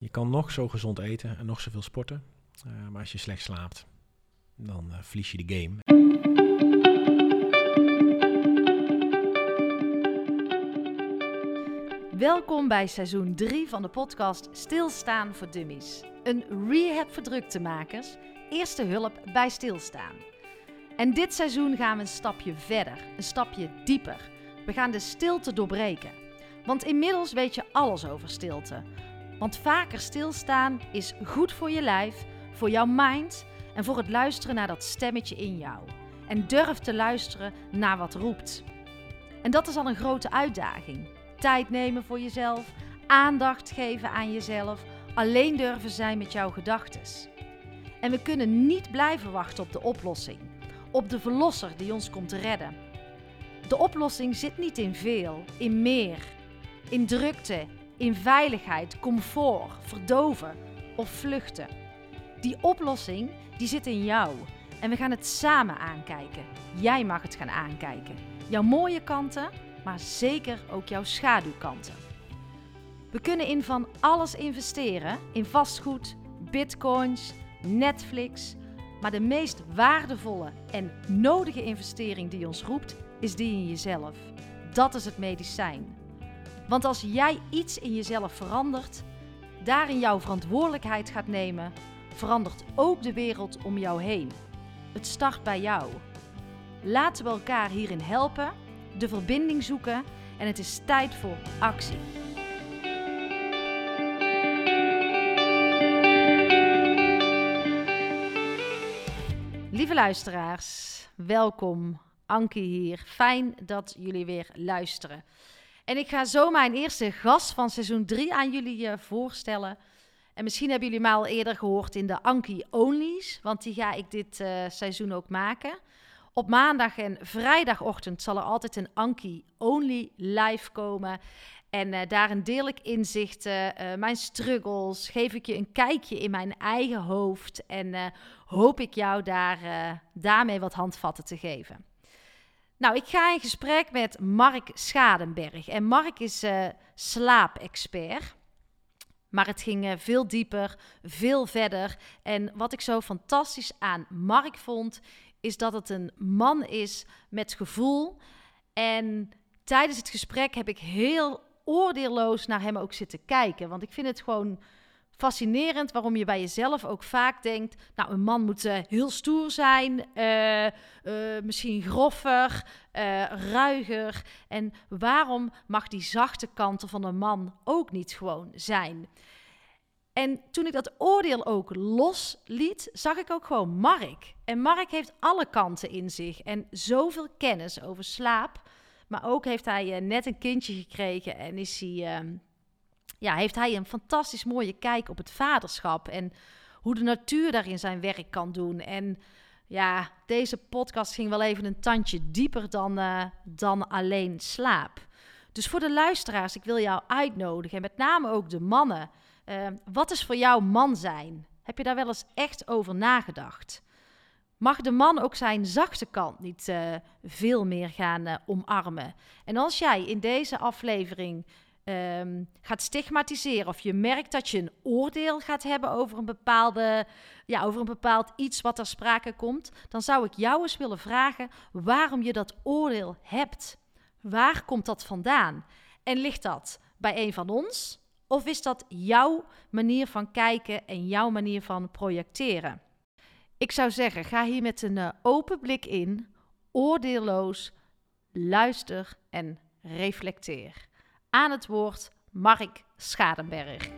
Je kan nog zo gezond eten en nog zoveel sporten. Uh, maar als je slecht slaapt, dan uh, verlies je de game. Welkom bij seizoen 3 van de podcast Stilstaan voor Dummies. Een rehab voor druktemakers, eerste hulp bij stilstaan. En dit seizoen gaan we een stapje verder, een stapje dieper. We gaan de stilte doorbreken. Want inmiddels weet je alles over stilte. Want vaker stilstaan is goed voor je lijf, voor jouw mind en voor het luisteren naar dat stemmetje in jou. En durf te luisteren naar wat roept. En dat is al een grote uitdaging. Tijd nemen voor jezelf, aandacht geven aan jezelf, alleen durven zijn met jouw gedachten. En we kunnen niet blijven wachten op de oplossing, op de verlosser die ons komt redden. De oplossing zit niet in veel, in meer, in drukte, in veiligheid, comfort, verdoven of vluchten. Die oplossing die zit in jou en we gaan het samen aankijken. Jij mag het gaan aankijken. Jouw mooie kanten, maar zeker ook jouw schaduwkanten. We kunnen in van alles investeren: in vastgoed, bitcoins, Netflix. Maar de meest waardevolle en nodige investering die ons roept, is die in jezelf. Dat is het medicijn. Want als jij iets in jezelf verandert, daarin jouw verantwoordelijkheid gaat nemen, verandert ook de wereld om jou heen. Het start bij jou. Laten we elkaar hierin helpen, de verbinding zoeken en het is tijd voor actie. Lieve luisteraars, welkom. Ankie hier. Fijn dat jullie weer luisteren. En ik ga zo mijn eerste gast van seizoen 3 aan jullie uh, voorstellen. En misschien hebben jullie mij al eerder gehoord in de Anki Onlys, want die ga ik dit uh, seizoen ook maken. Op maandag en vrijdagochtend zal er altijd een Anki Only live komen. En uh, daarin deel ik inzichten, uh, mijn struggles, geef ik je een kijkje in mijn eigen hoofd en hoop ik jou daar, daarmee wat handvatten te geven. Nou, ik ga in gesprek met Mark Schadenberg. En Mark is uh, slaapexpert. Maar het ging uh, veel dieper, veel verder. En wat ik zo fantastisch aan Mark vond, is dat het een man is met gevoel. En tijdens het gesprek heb ik heel oordeelloos naar hem ook zitten kijken. Want ik vind het gewoon fascinerend waarom je bij jezelf ook vaak denkt: Nou, een man moet uh, heel stoer zijn, uh, uh, misschien groffer, ruiger. En waarom mag die zachte kanten van een man ook niet gewoon zijn? En toen ik dat oordeel ook losliet, zag ik ook gewoon Mark. En Mark heeft alle kanten in zich en zoveel kennis over slaap. Maar ook heeft hij net een kindje gekregen en is hij ehm, ja, heeft hij een fantastisch mooie kijk op het vaderschap en hoe de natuur daarin zijn werk kan doen. En ja, deze podcast ging wel even een tandje dieper dan, uh, dan alleen slaap. Dus voor de luisteraars, ik wil jou uitnodigen, en met name ook de mannen. Uh, wat is voor jou man zijn? Heb je daar wel eens echt over nagedacht? Mag de man ook zijn zachte kant niet uh, veel meer gaan omarmen? En als jij in deze aflevering um, gaat stigmatiseren of je merkt dat je een oordeel gaat hebben over een, bepaalde, ja, over een bepaald iets wat er sprake komt, dan zou ik jou eens willen vragen waarom je dat oordeel hebt. Waar komt dat vandaan? En ligt dat bij een van ons? Of is dat jouw manier van kijken en jouw manier van projecteren? Ik zou zeggen, ga hier met een uh, open blik in, oordeelloos, luister en reflecteer. Aan het woord Mark Schadenberg.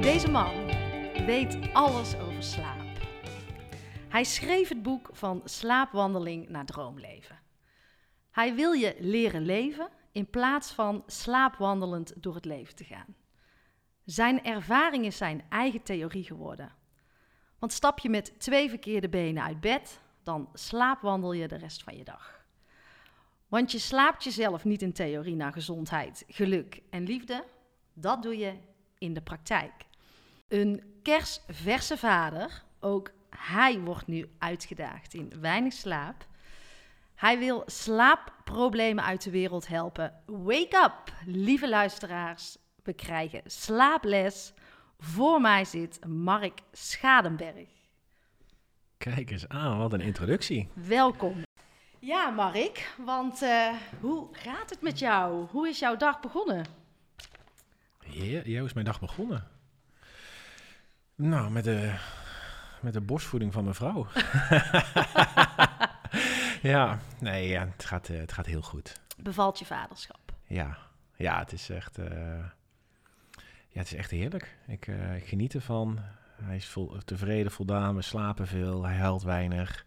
Deze man weet alles over slaap. Hij schreef het boek van slaapwandeling naar droomleven. Hij wil je leren leven in plaats van slaapwandelend door het leven te gaan. Zijn ervaring is zijn eigen theorie geworden. Want stap je met twee verkeerde benen uit bed, dan slaapwandel je de rest van je dag. Want je slaapt jezelf niet in theorie naar gezondheid, geluk en liefde. Dat doe je in de praktijk. Een kersverse vader, ook hij wordt nu uitgedaagd in weinig slaap. Hij wil slaapproblemen uit de wereld helpen. Wake up, lieve luisteraars. We krijgen slaaples. Voor mij zit Mark Schadenberg. Kijk eens aan, wat een introductie. Welkom. Ja, Mark, want uh, hoe gaat het met jou? Hoe is jouw dag begonnen? Ja, hoe is mijn dag begonnen? Nou, met de, met de borstvoeding van mijn vrouw. ja, nee, ja, het, gaat, uh, het gaat heel goed. Bevalt je vaderschap? Ja, ja het is echt, uh, ja, het is echt heerlijk. Ik, ik geniet ervan. Hij is vol, tevreden, voldaan, we slapen veel, hij huilt weinig.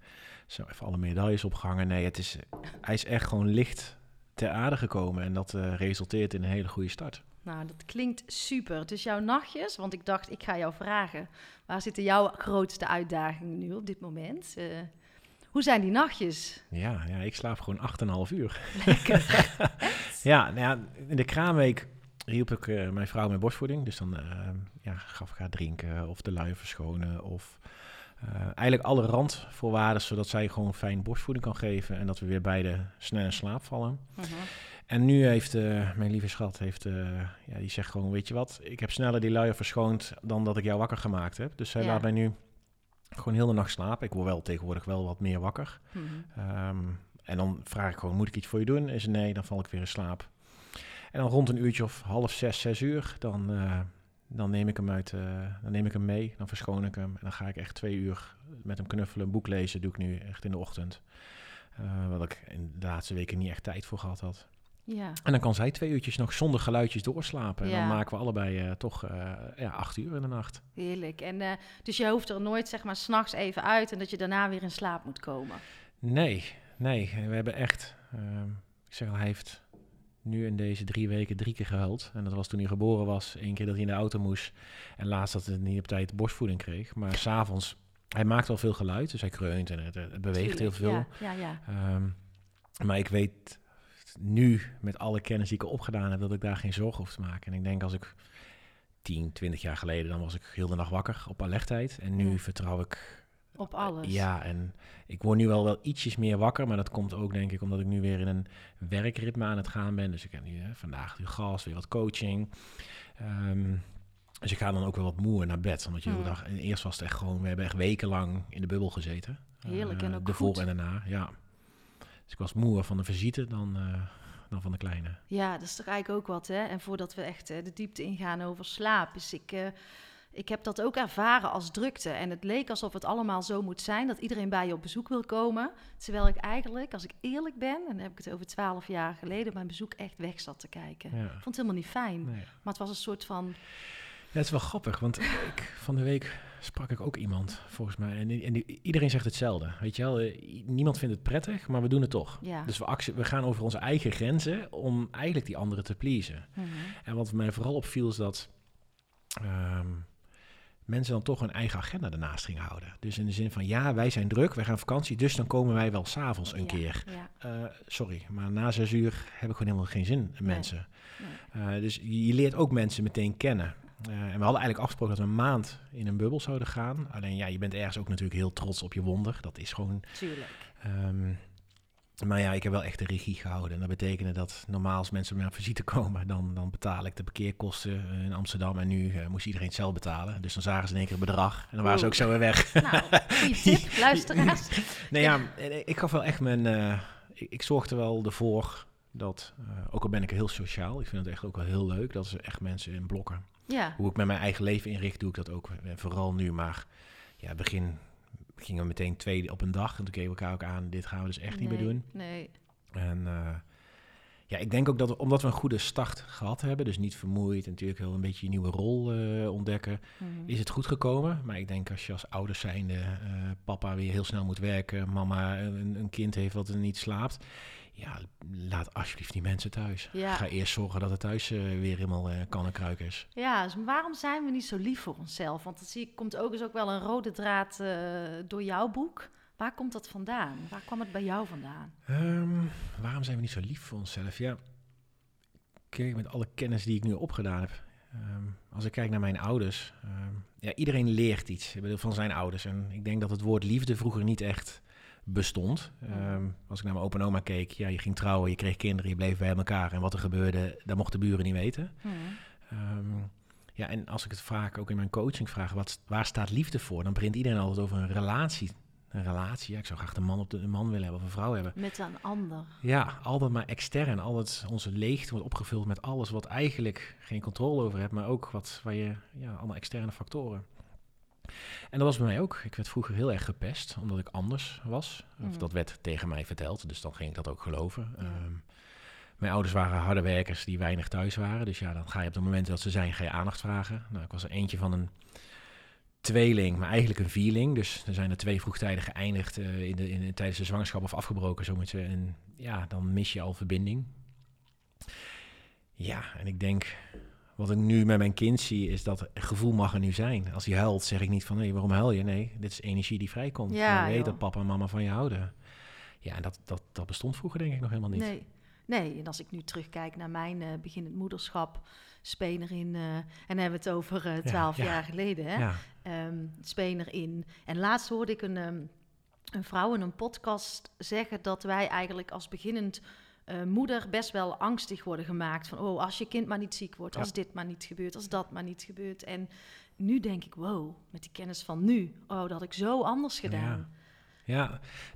Zo even alle medailles opgehangen. Nee, het is, hij is echt gewoon licht ter aarde gekomen en dat uh, resulteert in een hele goede start. Nou, dat klinkt super. Dus jouw nachtjes, want ik dacht, ik ga jou vragen, waar zitten jouw grootste uitdagingen nu op dit moment? Uh, hoe zijn die nachtjes? Ja, ja ik slaap gewoon 8,5 uur. Lekker. ja, nou ja, in de kraamweek hielp ik uh, mijn vrouw met borstvoeding. Dus dan uh, ja, gaf ik haar drinken of de luien verschonen of uh, eigenlijk alle randvoorwaarden, zodat zij gewoon fijn borstvoeding kan geven en dat we weer beide snel in slaap vallen. -huh. En nu heeft mijn lieve schat, heeft, ja, die zegt gewoon, weet je wat, ik heb sneller die luier verschoond dan dat ik jou wakker gemaakt heb. Dus zij Ja. laat mij nu gewoon heel de nacht slapen. Ik word wel tegenwoordig wel wat meer wakker. Mhm. Ehm, en dan vraag ik gewoon, moet ik iets voor je doen? Is nee, dan val ik weer in slaap. En dan rond een uurtje of half zes, zes uur, dan, eh, dan, neem ik hem uit, eh, dan neem ik hem mee, dan verschoon ik hem. En dan ga ik echt twee uur met hem knuffelen, een boek lezen, doe ik nu echt in de ochtend. Eh, wat ik in de laatste weken niet echt tijd voor gehad had. Ja. En dan kan zij twee uurtjes nog zonder geluidjes doorslapen. En dan maken we allebei toch ja, acht uur in de nacht. Heerlijk. En, dus je hoeft er nooit, zeg maar, s'nachts even uit en dat je daarna weer in slaap moet komen. Nee, nee. We hebben echt... ehm, ik zeg al, hij heeft nu in deze drie weken drie keer gehuild. En dat was toen hij geboren was. Eén keer dat hij in de auto moest. En laatst dat hij niet op tijd borstvoeding kreeg. Maar s'avonds... Hij maakt wel veel geluid, dus hij kreunt en het, het beweegt heel veel. Ja, ja, ja. Ehm, maar ik weet nu, met alle kennis die ik opgedaan heb, dat ik daar geen zorgen hoef te maken. En ik denk als ik 10, 20 jaar geleden, dan was ik heel de nacht wakker op alertheid. En nu vertrouw ik Op alles. ja, en ik word nu wel wel ietsjes meer wakker, maar dat komt ook denk ik omdat ik nu weer in een werkritme aan het gaan ben. Dus ik heb nu hè, vandaag nu gas, weer wat coaching. Ehm, dus ik ga dan ook wel wat moe naar bed, omdat je de Hmm. dag... En eerst was het echt gewoon, we hebben echt wekenlang in de bubbel gezeten. Heerlijk en Eh, ook De voor en daarna, ja. Dus ik was moeer van de visite dan, eh, dan van de kleine. Ja, dat is toch eigenlijk ook wat, hè? En voordat we echt eh, de diepte ingaan over slaap, is ik... ik heb dat ook ervaren als drukte. En het leek alsof het allemaal zo moet zijn dat iedereen bij je op bezoek wil komen. Terwijl ik eigenlijk, als ik eerlijk ben, en dan heb ik het over twaalf jaar geleden, mijn bezoek echt weg zat te kijken. Ja. Ik vond het helemaal niet fijn. Nee. Maar het was een soort van. Ja, het is wel grappig, want ik, van de week sprak ik ook iemand, volgens mij. En, en iedereen zegt hetzelfde, weet je wel. Eh, Niemand vindt het prettig, maar we doen het toch. Ja. Dus we, we gaan over onze eigen grenzen om eigenlijk die anderen te pleasen. Mhm. En wat mij vooral opviel is dat ehm, mensen dan toch hun eigen agenda ernaast gingen houden. Dus in de zin van, ja, wij zijn druk, wij gaan vakantie, dus dan komen wij wel s'avonds een Ja, keer. Ja. Eh, sorry, maar na zes uur heb ik gewoon helemaal geen zin in Nee, mensen. Eh, dus je, je leert ook mensen meteen kennen. Eh, en we hadden eigenlijk afgesproken dat we een maand in een bubbel zouden gaan. Alleen ja, je bent ergens ook natuurlijk heel trots op je wonder. Dat is gewoon... Tuurlijk. ehm, maar ja, ik heb wel echt de regie gehouden. En dat betekende dat normaal als mensen op visite komen... dan, dan betaal ik de parkeerkosten eh, in Amsterdam. En nu eh, moest iedereen het zelf betalen. Dus dan zagen ze in één keer een bedrag. En dan waren ze ook zo weer weg. Nou, goede tip, luisteraars. Nee, ja, en ik gaf wel echt mijn. eh, ik, ik zorgde wel ervoor dat. eh, ook al ben ik heel sociaal, ik vind het echt ook wel heel leuk. Dat ze echt mensen in blokken. Ja, Hoe ik met mijn eigen leven inricht, doe ik dat ook. eh, vooral nu, maar ja, begin gingen we meteen twee op een dag. En toen keken we elkaar ook aan. Dit gaan we dus echt niet meer doen. Nee. En eh, ja, ik denk ook dat we- omdat we een goede start gehad hebben, dus niet vermoeid, en natuurlijk heel een beetje je nieuwe rol eh, ontdekken, Mhm. is het goed gekomen. Maar ik denk als je als ouders zijnde, eh, papa weer heel snel moet werken, mama een, een kind heeft wat er niet slaapt. Ja, laat alsjeblieft die mensen thuis. Ja. Ga eerst zorgen dat het thuis eh, weer helemaal eh, kan en kruik is. Ja, dus waarom zijn we niet zo lief voor onszelf? Want dat zie ik, komt ook eens ook wel een rode draad eh, door jouw boek. Waar komt dat vandaan? Waar kwam het bij jou vandaan? Ehm, waarom zijn we niet zo lief voor onszelf? Ja, kijk, met alle kennis die ik nu opgedaan heb. ehm, als ik kijk naar mijn ouders. ehm, ja, iedereen leert iets ik bedoel, van zijn ouders. En ik denk dat het woord liefde vroeger niet echt bestond. Ehm, als ik naar mijn opa en oma keek, ja, je ging trouwen, je kreeg kinderen, je bleef bij elkaar. En wat er gebeurde, dat mochten de buren niet weten. Mhm. Ehm, ja, en als ik het vaak ook in mijn coaching vraag, wat, waar staat liefde voor? Dan begint iedereen altijd over een relatie. Een relatie, ja, ik zou graag een man op de een man willen hebben of een vrouw hebben. Met een ander. Ja, altijd maar extern. Altijd onze leegte wordt opgevuld met alles wat eigenlijk geen controle over hebt, maar ook wat waar je, ja, allemaal externe factoren. En dat was bij mij ook. Ik werd vroeger heel erg gepest, omdat ik anders was. Of Mhm. dat werd tegen mij verteld, dus dan ging ik dat ook geloven. Ja. Ehm, mijn ouders waren harde werkers die weinig thuis waren. Dus ja, dan ga je op het moment dat ze zijn, ga je aandacht vragen. Nou, ik was er eentje van een tweeling, maar eigenlijk een vierling. Dus er zijn er twee vroegtijdig geëindigd eh, in de, in, tijdens de zwangerschap of afgebroken, zo moet je. En ja, dan mis je al verbinding. Ja, en ik denk, wat ik nu met mijn kind zie, is dat gevoel mag er nu zijn. Als hij huilt, zeg ik niet van, hé, waarom huil je? Nee, dit is energie die vrijkomt. Ja, Ja, weet joh. dat papa en mama van je houden. Ja, en dat, dat, dat bestond vroeger denk ik nog helemaal niet. Nee. Nee, en als ik nu terugkijk naar mijn eh beginnend moederschap, Spener in, eh, en dan hebben we het over eh, twaalf ja. jaar geleden, hè? Ja, Ehm, Spener in. En laatst hoorde ik een, ehm, een vrouw in een podcast zeggen dat wij eigenlijk als beginnend eh, moeder best wel angstig worden gemaakt. Van, oh, als je kind maar niet ziek wordt, Ja. als dit maar niet gebeurt, als dat maar niet gebeurt. En nu denk ik, wow, met die kennis van nu, oh, dat had ik zo anders gedaan. Ja,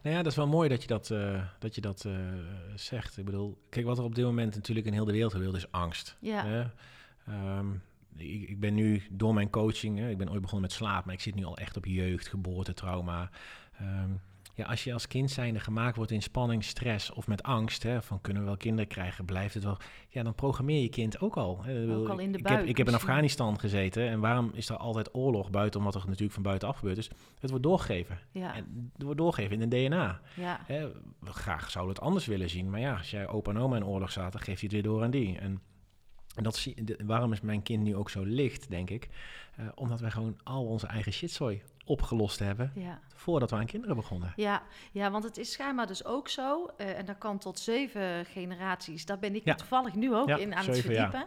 nou ja, dat is wel mooi dat je dat, eh, dat, je dat eh, zegt. Ik bedoel, kijk, wat er op dit moment natuurlijk in heel de wereld gebeurt, is angst. Ja, Hè? Ehm, ik, ik ben nu door mijn coaching, hè, ik ben ooit begonnen met slaap, maar ik zit nu al echt op jeugd, geboorte, trauma. Ehm, ja, als je als kind zijnde gemaakt wordt in spanning, stress of met angst, hè, van kunnen we wel kinderen krijgen, blijft het wel, ja, dan programmeer je kind ook al. Hè. Bedoel, al in de ik, heb, ik heb in. Afghanistan gezeten en waarom is er altijd oorlog buiten, omdat er natuurlijk van buitenaf gebeurt. Dus het wordt doorgegeven. ja, En het wordt doorgegeven in de DNA. ja, Hè, we graag zouden we het anders willen zien. Maar ja, als jij opa en oma in oorlog zaten, geef je het weer door aan die. En, en dat zie, de- waarom is mijn kind nu ook zo licht, denk ik? Eh, omdat wij gewoon al onze eigen shitzooi opgelost hebben ja. voordat we aan kinderen begonnen. Ja, ja, want het is schijnbaar dus ook zo, eh, en dat kan tot zeven generaties. Daar ben ik Ja. toevallig nu ook Ja, in aan het zeven, verdiepen.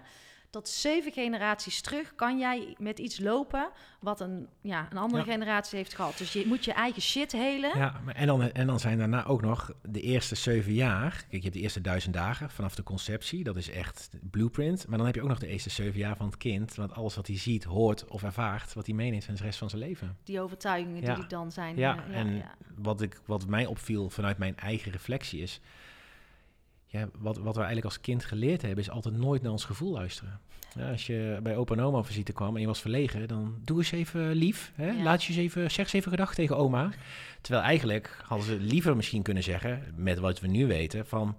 Tot zeven generaties terug kan jij met iets lopen wat een, ja, een andere Ja. generatie heeft gehad. Dus je moet je eigen shit helen. Ja, maar en, dan, en dan zijn daarna ook nog de eerste zeven jaar. Kijk, je hebt de eerste duizend dagen vanaf de conceptie. Dat is echt blueprint. Maar dan heb je ook nog de eerste zeven jaar van het kind. Want alles wat hij ziet, hoort of ervaart, wat hij meeneemt in de rest van zijn leven. Die overtuigingen Ja. die dan zijn. Ja, eh, en ja. Wat, ik, wat mij opviel vanuit mijn eigen reflectie is... Ja, wat, wat we eigenlijk als kind geleerd hebben, is altijd nooit naar ons gevoel luisteren. Ja, als je bij opa en oma op visite kwam en je was verlegen, dan doe eens even lief. Hè? Ja. Laat je eens even, zeg eens even gedag tegen oma. Terwijl eigenlijk hadden ze liever misschien kunnen zeggen, met wat we nu weten, van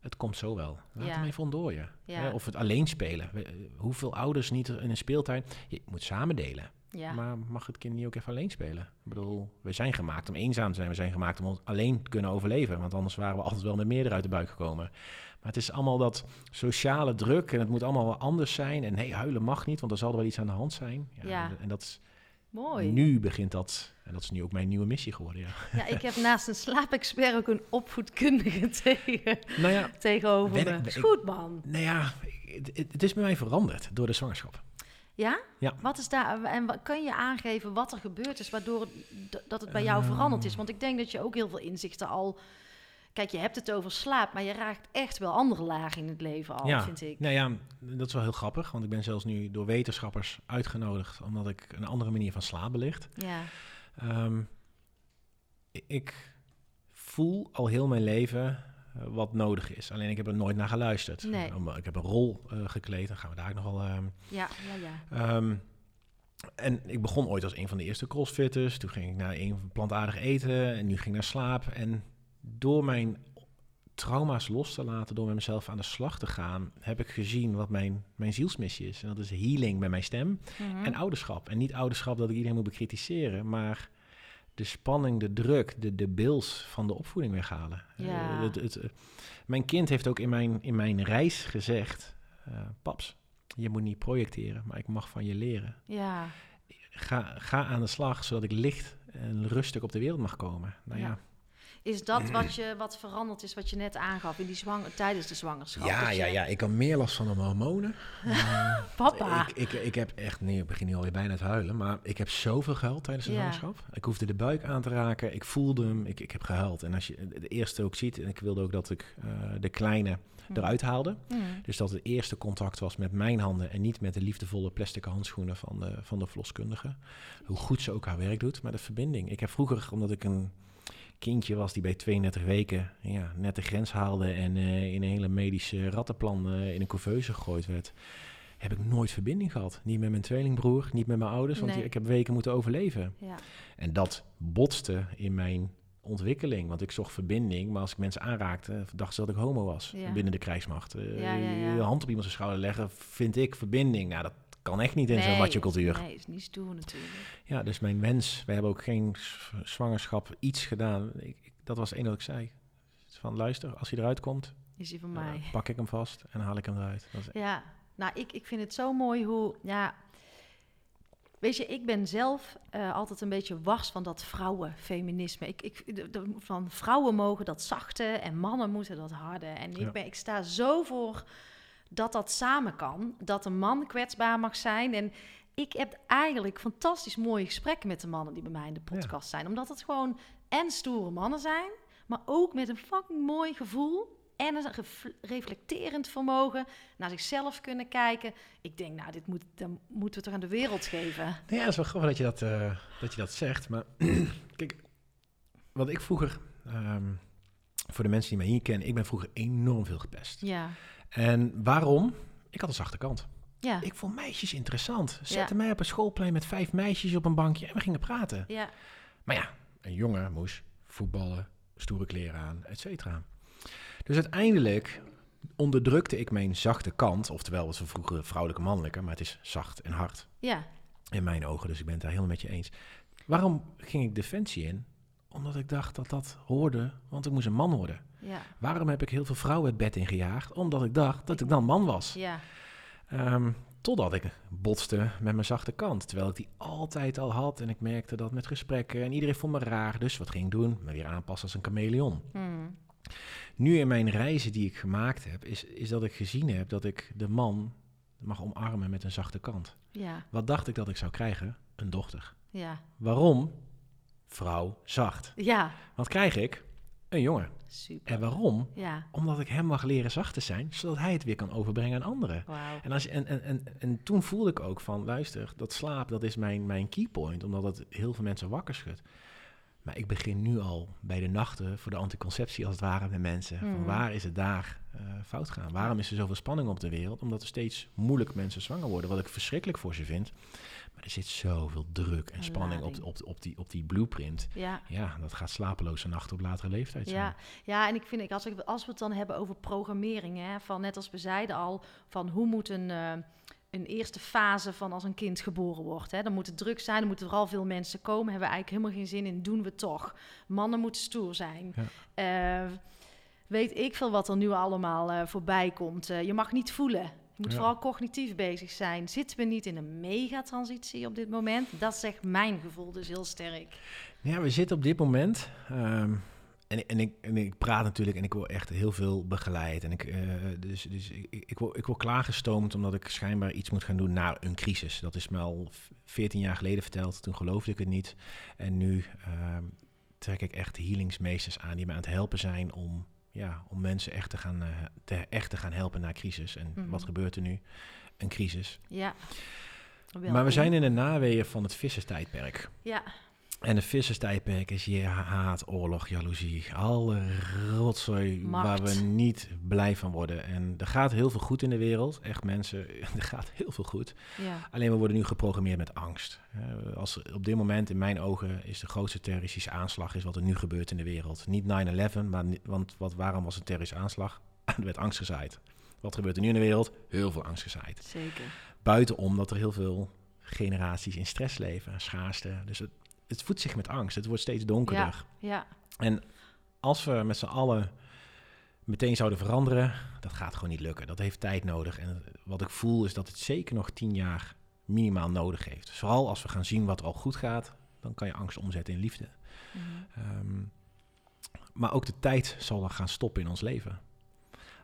het komt zo wel. Laat Ja. hem even ontdooien. Ja. Of het alleen spelen. Eh, Hoeveel ouders niet in een speeltuin... Je moet samen delen. Ja. Maar mag het kind niet ook even alleen spelen? Ik bedoel, we zijn gemaakt om eenzaam te zijn. We zijn gemaakt om ons alleen te kunnen overleven. Want anders waren we altijd wel met meerdere uit de buik gekomen. Maar het is allemaal dat sociale druk. En het moet allemaal wel anders zijn. En nee, huilen mag niet, want er zal er wel iets aan de hand zijn. Ja, Ja. En, en dat is, Mooi. nu begint dat. En dat is nu ook mijn nieuwe missie geworden, ja. Ja, ik heb naast een slaapexpert ook een opvoedkundige tegen, nou ja, tegenover me. ik- Is goed, man. nou ja het- het is bij mij veranderd door de zwangerschap. Ja? Ja. Wat is daar, en wat, kan je aangeven wat er gebeurd is waardoor het- dat het bij jou Ehm. veranderd is? Want ik denk dat je ook heel veel inzichten al. Kijk, je hebt het over slaap, maar je raakt echt wel andere lagen in het leven al, Ja. vind ik. Nou ja, dat is wel heel grappig. Want ik ben zelfs nu door wetenschappers uitgenodigd... omdat ik een andere manier van slaap belicht. Ja, Ehm, ik voel al heel mijn leven wat nodig is. Alleen ik heb er nooit naar geluisterd. Nee. Om- Ik heb een rol eh, gekleed, dan gaan we daar nogal... ehm ja, ja, ja. ehm, en ik begon ooit als een van de eerste crossfitters. Toen ging ik naar een plantaardig eten en nu ging ik naar slaap. En door mijn trauma's los te laten, door met mezelf aan de slag te gaan, heb ik gezien wat mijn, mijn zielsmissie is. En dat is healing bij mijn stem. Mhm. En ouderschap. En niet ouderschap dat ik iedereen moet bekritiseren, maar de spanning, de druk, de, de bils van de opvoeding weghalen. Ja. Eh, het, het, eh, mijn kind heeft ook in mijn, in mijn reis gezegd, eh, paps, je moet niet projecteren, maar ik mag van je leren. ja, Ga, ga aan de slag, zodat ik licht en rustig op de wereld mag komen. Nou ja, Ja. Is dat wat, je, wat veranderd is, wat je net aangaf in die zwanger, tijdens de zwangerschap? Ja, ja, je- ja. Ik kan meer last van de hormonen. Papa. Ik, ik, ik heb echt, nee, ik begin nu alweer bijna te huilen, maar ik heb zoveel gehuild tijdens de Ja. zwangerschap. Ik hoefde de buik aan te raken, ik voelde hem, ik, ik heb gehuild. En als je de eerste ook ziet, en ik wilde ook dat ik eh, de kleine Hm. eruit haalde. Hmm. Dus dat het eerste contact was met mijn handen en niet met de liefdevolle plastic handschoenen van de, van de verloskundige. Hoe goed ze ook haar werk doet, maar de verbinding. Ik heb vroeger, omdat ik een kindje was die bij 32 weken ja, net de grens haalde en eh, in een hele medische rattenplan eh, in een couveuse gegooid werd, heb ik nooit verbinding gehad. Niet met mijn tweelingbroer, niet met mijn ouders, want Nee. ik heb weken moeten overleven. Ja. En dat botste in mijn ontwikkeling, want ik zocht verbinding, maar als ik mensen aanraakte, dachten ze dat ik homo was Ja. binnen de krijgsmacht. Eh, Ja. De hand op iemand zijn schouder leggen, vind ik verbinding. Nou, dat kan echt niet in zo'n macho cultuur. Nee, is niet stoer natuurlijk. Ja, dus mijn wens, wij hebben ook geen zwangerschap iets gedaan. Ik, ik- dat was het enige wat ik zei. Van luister, als hij eruit komt, Is die van eh, mij. pak ik hem vast en haal ik hem eruit. Dat is, Ja, nou, ik, ik vind het zo mooi hoe, ja... Weet je, ik ben zelf eh, altijd een beetje wars van dat vrouwenfeminisme. Ik, ik, de- de- van vrouwen mogen dat zachte en mannen moeten dat harde. En ik, ben, ik sta zo voor dat dat samen kan. Dat een man kwetsbaar mag zijn. En ik heb eigenlijk fantastisch mooie gesprekken met de mannen die bij mij in de podcast zijn. Omdat het gewoon en stoere mannen zijn, maar ook met een fucking mooi gevoel. En een ref- reflecterend vermogen naar zichzelf kunnen kijken. Ik denk, nou, dit moet, dan moeten we toch aan de wereld geven. Nou ja, het is wel grappig dat je dat, eh, dat, je dat zegt. Maar kijk, wat ik vroeger, ehm, voor de mensen die mij hier kennen, ik ben vroeger enorm veel gepest. Ja, En waarom? Ik had een zachte kant. ja, Ik vond meisjes interessant. Ja. Zette mij op een schoolplein met vijf meisjes op een bankje en we gingen praten. ja, Maar ja, een jongen moest voetballen, stoere kleren aan, et cetera. Dus uiteindelijk onderdrukte ik mijn zachte kant, oftewel wat we vroeger vrouwelijke mannelijke, maar het is zacht en hard ja, in mijn ogen, dus ik ben het daar helemaal met je eens. Waarom ging ik defensie in? Omdat ik dacht dat dat hoorde, want ik moest een man worden. Ja, Waarom heb ik heel veel vrouwen het bed ingejaagd? Omdat ik dacht dat ik dan man was. ja, Ehm, totdat ik botste met mijn zachte kant. Terwijl ik die altijd al had. En ik merkte dat met gesprekken. En iedereen vond me raar. Dus wat ging ik doen? Me weer aanpassen als een chameleon. Hmm. Nu in mijn reizen die ik gemaakt heb, is, is dat ik gezien heb dat ik de man mag omarmen met een zachte kant. ja, Wat dacht ik dat ik zou krijgen? Een dochter. ja, Waarom? Vrouw zacht. ja, Wat krijg ik? Een jongen. super. En waarom? Ja, Omdat ik hem mag leren zacht te zijn, zodat hij het weer kan overbrengen aan anderen. wauw. En, als, en, en, en, en toen voelde ik ook van, luister, dat slaap, dat is mijn, mijn keypoint, omdat het heel veel mensen wakker schudt. Maar ik begin nu al bij de nachten voor de anticonceptie als het ware met mensen. Van Mhm. waar is het daar eh, fout gaan? Waarom is er zoveel spanning op de wereld? Omdat er steeds moeilijk mensen zwanger worden, wat ik verschrikkelijk voor ze vind. Maar er zit zoveel druk en spanning op, op, op, die, op die blueprint. Ja, Ja, dat gaat slapeloze nachten op latere leeftijd zijn. Ja, ja, en ik vind, ik, als, ik, als we het dan hebben over programmering, hè, van net als we zeiden al, van hoe moet een, eh, een eerste fase van als een kind geboren wordt. Hè, dan moet het druk zijn, dan moeten vooral veel mensen komen, hebben we eigenlijk helemaal geen zin in, doen we toch. Mannen moeten stoer zijn. Eh, weet ik veel wat er nu allemaal eh, voorbij komt. Eh, je mag niet voelen. Je moet Ja. vooral cognitief bezig zijn. Zitten we niet in een megatransitie op dit moment? Dat zegt mijn gevoel dus heel sterk. Ja, we zitten op dit moment. ehm, en, en, ik, en ik praat natuurlijk en ik word echt heel veel begeleid. En ik, eh, dus dus ik, ik, word, ik word klaargestoomd omdat ik schijnbaar iets moet gaan doen na een crisis. Dat is me al v- 14 jaar geleden verteld. Toen geloofde ik het niet. En nu ehm, trek ik echt healingsmeesters aan die me aan het helpen zijn om, ja, om mensen echt te, gaan, eh, te, echt te gaan helpen na crisis. En Mhm. wat gebeurt er nu? Een crisis. Ja. Maar we zijn in de naweeën van het visserstijdperk. Ja, En de visserstijdperk is je haat, oorlog, jaloezie. Alle rotzooi Macht. waar we niet blij van worden. En er gaat heel veel goed in de wereld. Echt mensen, er gaat heel veel goed. ja, Alleen we worden nu geprogrammeerd met angst. Als er op dit moment in mijn ogen is de grootste terroristische aanslag is wat er nu gebeurt in de wereld. Niet 9-11, maar want wat, waarom was een terroristische aanslag? Er werd angst gezaaid. Wat gebeurt er nu in de wereld? Heel veel angst gezaaid. zeker. Buitenom dat er heel veel generaties in stress leven, schaarste. Dus het, het voedt zich met angst. Het wordt steeds donkerder. Ja, En als we met z'n allen meteen zouden veranderen, dat gaat gewoon niet lukken. Dat heeft tijd nodig. En wat ik voel is dat het zeker nog tien jaar minimaal nodig heeft. Dus vooral als we gaan zien wat er al goed gaat, dan kan je angst omzetten in liefde. mhm. Ehm, Maar ook de tijd zal er gaan stoppen in ons leven.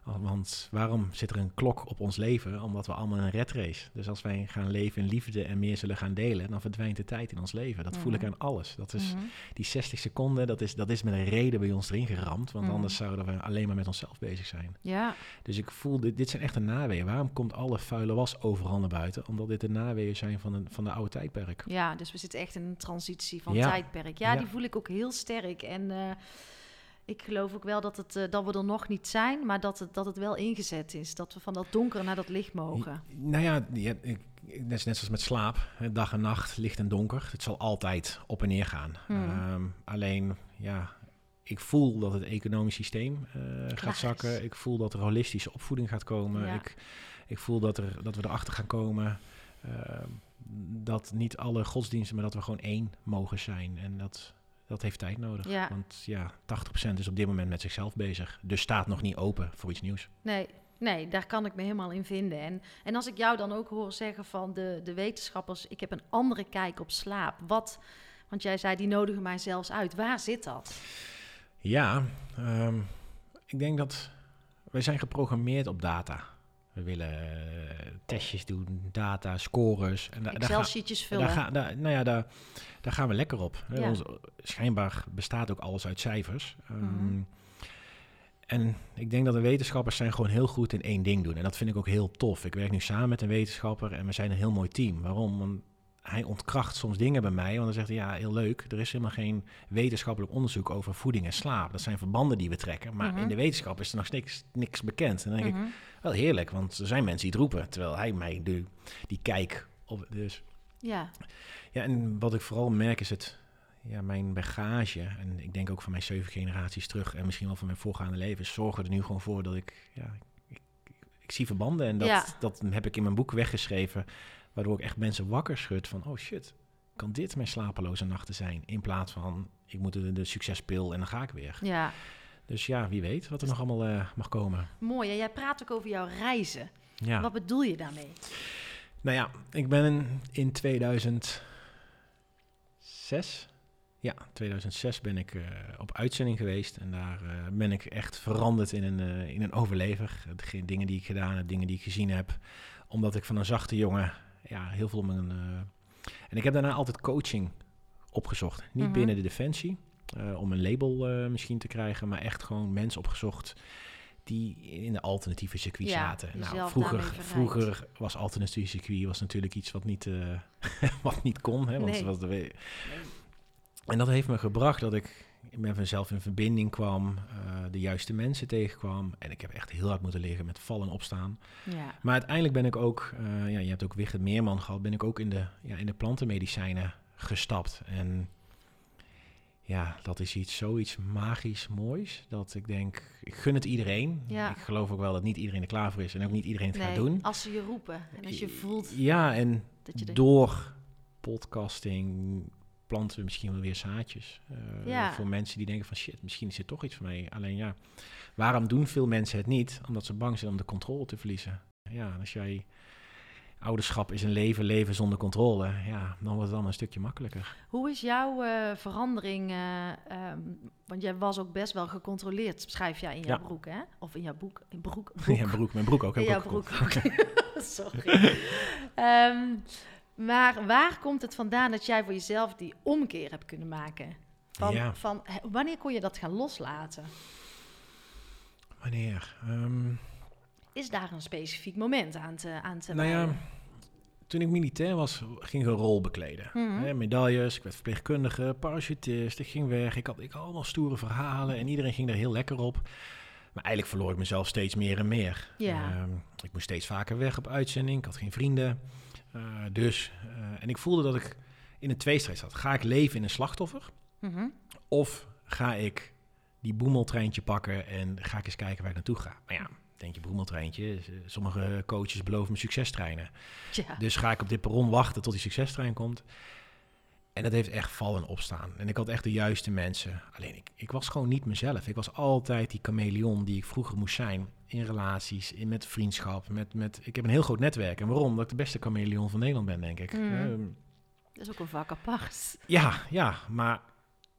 Want waarom zit er een klok op ons leven? Omdat we allemaal een red race. Dus als wij gaan leven in liefde en meer zullen gaan delen, dan verdwijnt de tijd in ons leven. Dat voel ik Mhm. aan alles. Dat is Mhm. die 60 seconden, dat is, dat is met een reden bij ons erin geramd. Want Mhm. anders zouden we alleen maar met onszelf bezig zijn. Ja, Dus ik voel, dit, dit zijn echt de naweeën. Waarom komt alle vuile was overal naar buiten? Omdat dit de naweeën zijn van, een, van de oude tijdperk. ja, dus we zitten echt in een transitie van Ja. tijdperk. Ja, Ja. die voel ik ook heel sterk. En eh, ik geloof ook wel dat, het, eh, dat we er nog niet zijn, maar dat het, dat het wel ingezet is. Dat we van dat donker naar dat licht mogen. Nou ja, ik, net, net zoals met slaap. Dag en nacht, licht en donker. Het zal altijd op en neer gaan. Hmm. Ehm, alleen, ja, ik voel dat het economisch systeem eh, gaat zakken. Ik voel dat er holistische opvoeding gaat komen. Ja. Ik, ik voel dat, er, dat we erachter gaan komen. ehm, dat niet alle godsdiensten, maar dat we gewoon één mogen zijn. En dat, dat heeft tijd nodig. Ja. Want ja, 80% is op dit moment met zichzelf bezig. Dus staat nog niet open voor iets nieuws. Nee, nee, daar kan ik me helemaal in vinden. En, en als ik jou dan ook hoor zeggen van de, de wetenschappers, ik heb een andere kijk op slaap. Wat, want jij zei, die nodigen mij zelfs uit. Waar zit dat? Ja, ehm, ik denk dat wij zijn geprogrammeerd op data. We willen eh, testjes doen, data, scores. En da- Excel-sheetjes vullen. daar, ga- daar- nou ja, daar, daar gaan we lekker op. Ja. Ons- schijnbaar bestaat ook alles uit cijfers. Ehm, Mhm. En ik denk dat de wetenschappers zijn gewoon heel goed in één ding doen. En dat vind ik ook heel tof. Ik werk nu samen met een wetenschapper en we zijn een heel mooi team. Waarom? Want hij ontkracht soms dingen bij mij. Want dan zegt hij, ja, heel leuk. Er is helemaal geen wetenschappelijk onderzoek over voeding en slaap. Dat zijn verbanden die we trekken. Maar Mhm. in de wetenschap is er nog niks, niks bekend. En dan denk ik, Mhm. wel heerlijk. Want er zijn mensen die het roepen. Terwijl hij mij de, die kijk op... Dus Ja, ja, en wat ik vooral merk is het, ja, mijn bagage. En ik denk ook van mijn zeven generaties terug en misschien wel van mijn voorgaande levens. Zorgen er nu gewoon voor dat ik, ja, ik, ik, ik zie verbanden. En dat, Ja. dat heb ik in mijn boek weggeschreven. Waardoor ik echt mensen wakker schud van, oh shit, kan dit mijn slapeloze nachten zijn? In plaats van, ik moet de, de succespil en dan ga ik weer. ja. Dus ja, wie weet wat er nog allemaal eh, mag komen. Mooi. En jij praat ook over jouw reizen. Ja. Wat bedoel je daarmee? Nou ja, ik ben in 2006, ja, 2006 ben ik eh, op uitzending geweest. En daar eh, ben ik echt veranderd in een, in een overlever. De dingen die ik gedaan heb, dingen die ik gezien heb. Omdat ik van een zachte jongen, ja, heel veel mijn... eh, en ik heb daarna altijd coaching opgezocht. Niet Mhm. binnen de defensie, eh, om een label eh, misschien te krijgen. Maar echt gewoon mensen opgezocht die in de alternatieve circuit Ja, zaten. Nou, vroeger, vroeger was alternatieve circuit was natuurlijk iets wat niet, wat niet kon. Hè, want Nee. wat we- en dat heeft me gebracht dat ik met mezelf in verbinding kwam, eh, de juiste mensen tegenkwam. En ik heb echt heel hard moeten liggen met vallen en opstaan. Ja. Maar uiteindelijk ben ik ook, eh, ja, je hebt ook Wigert Meerman gehad, ben ik ook in de, ja, in de plantenmedicijnen gestapt. En ja, dat is iets, zoiets magisch moois, dat ik denk, ik gun het iedereen. Ja. Ik geloof ook wel dat niet iedereen er klaar voor is en ook niet iedereen het Nee, gaat doen. als ze je roepen en als je voelt Ja, en dat je de... door podcasting planten we misschien wel weer zaadjes. eh, Ja. Voor mensen die denken van shit, misschien is dit toch iets voor mij. Alleen ja, waarom doen veel mensen het niet? Omdat ze bang zijn om de controle te verliezen. Ja, als jij ouderschap is een leven, leven zonder controle. Ja, dan wordt het allemaal een stukje makkelijker. Hoe is jouw eh, verandering? eh, ehm, want jij was ook best wel gecontroleerd, schrijf jij in jouw Ja. broek, hè? Of in jouw boek. In broek, broek. Ja, broek, mijn broek ook. in jouw ook broek ook. Sorry. Ehm, maar waar komt het vandaan dat jij voor jezelf die omkeer hebt kunnen maken? Van, Ja. van, wanneer kon je dat gaan loslaten? Wanneer? Ehm, Is daar een specifiek moment aan te, aan te nou ja, toen ik militair was, ging ik een rol bekleden. Mhm. Medailles, ik werd verpleegkundige, parachutist, ik ging weg. Ik had, ik had allemaal stoere verhalen en iedereen ging er heel lekker op. Maar eigenlijk verloor ik mezelf steeds meer en meer. Ja. Ehm, ik moest steeds vaker weg op uitzending, ik had geen vrienden. Eh, dus, eh, en ik voelde dat ik in een tweestrijd zat. Ga ik leven in een slachtoffer? Mhm. Of ga ik die boemeltreintje pakken en ga ik eens kijken waar ik naartoe ga? Maar ja, denk je boemeltreintje, eh, sommige coaches beloven me succestreinen. Ja. Dus ga ik op dit perron wachten tot die succestrein komt. En dat heeft echt vallen en opstaan. En ik had echt de juiste mensen. Alleen ik, ik was gewoon niet mezelf. Ik was altijd die chameleon die ik vroeger moest zijn. In relaties, in, met vriendschap. Met, met, ik heb een heel groot netwerk. En waarom? Omdat ik de beste chameleon van Nederland ben, denk ik. Mhm. Ehm, Dat is ook een vak apart. ja, ja, maar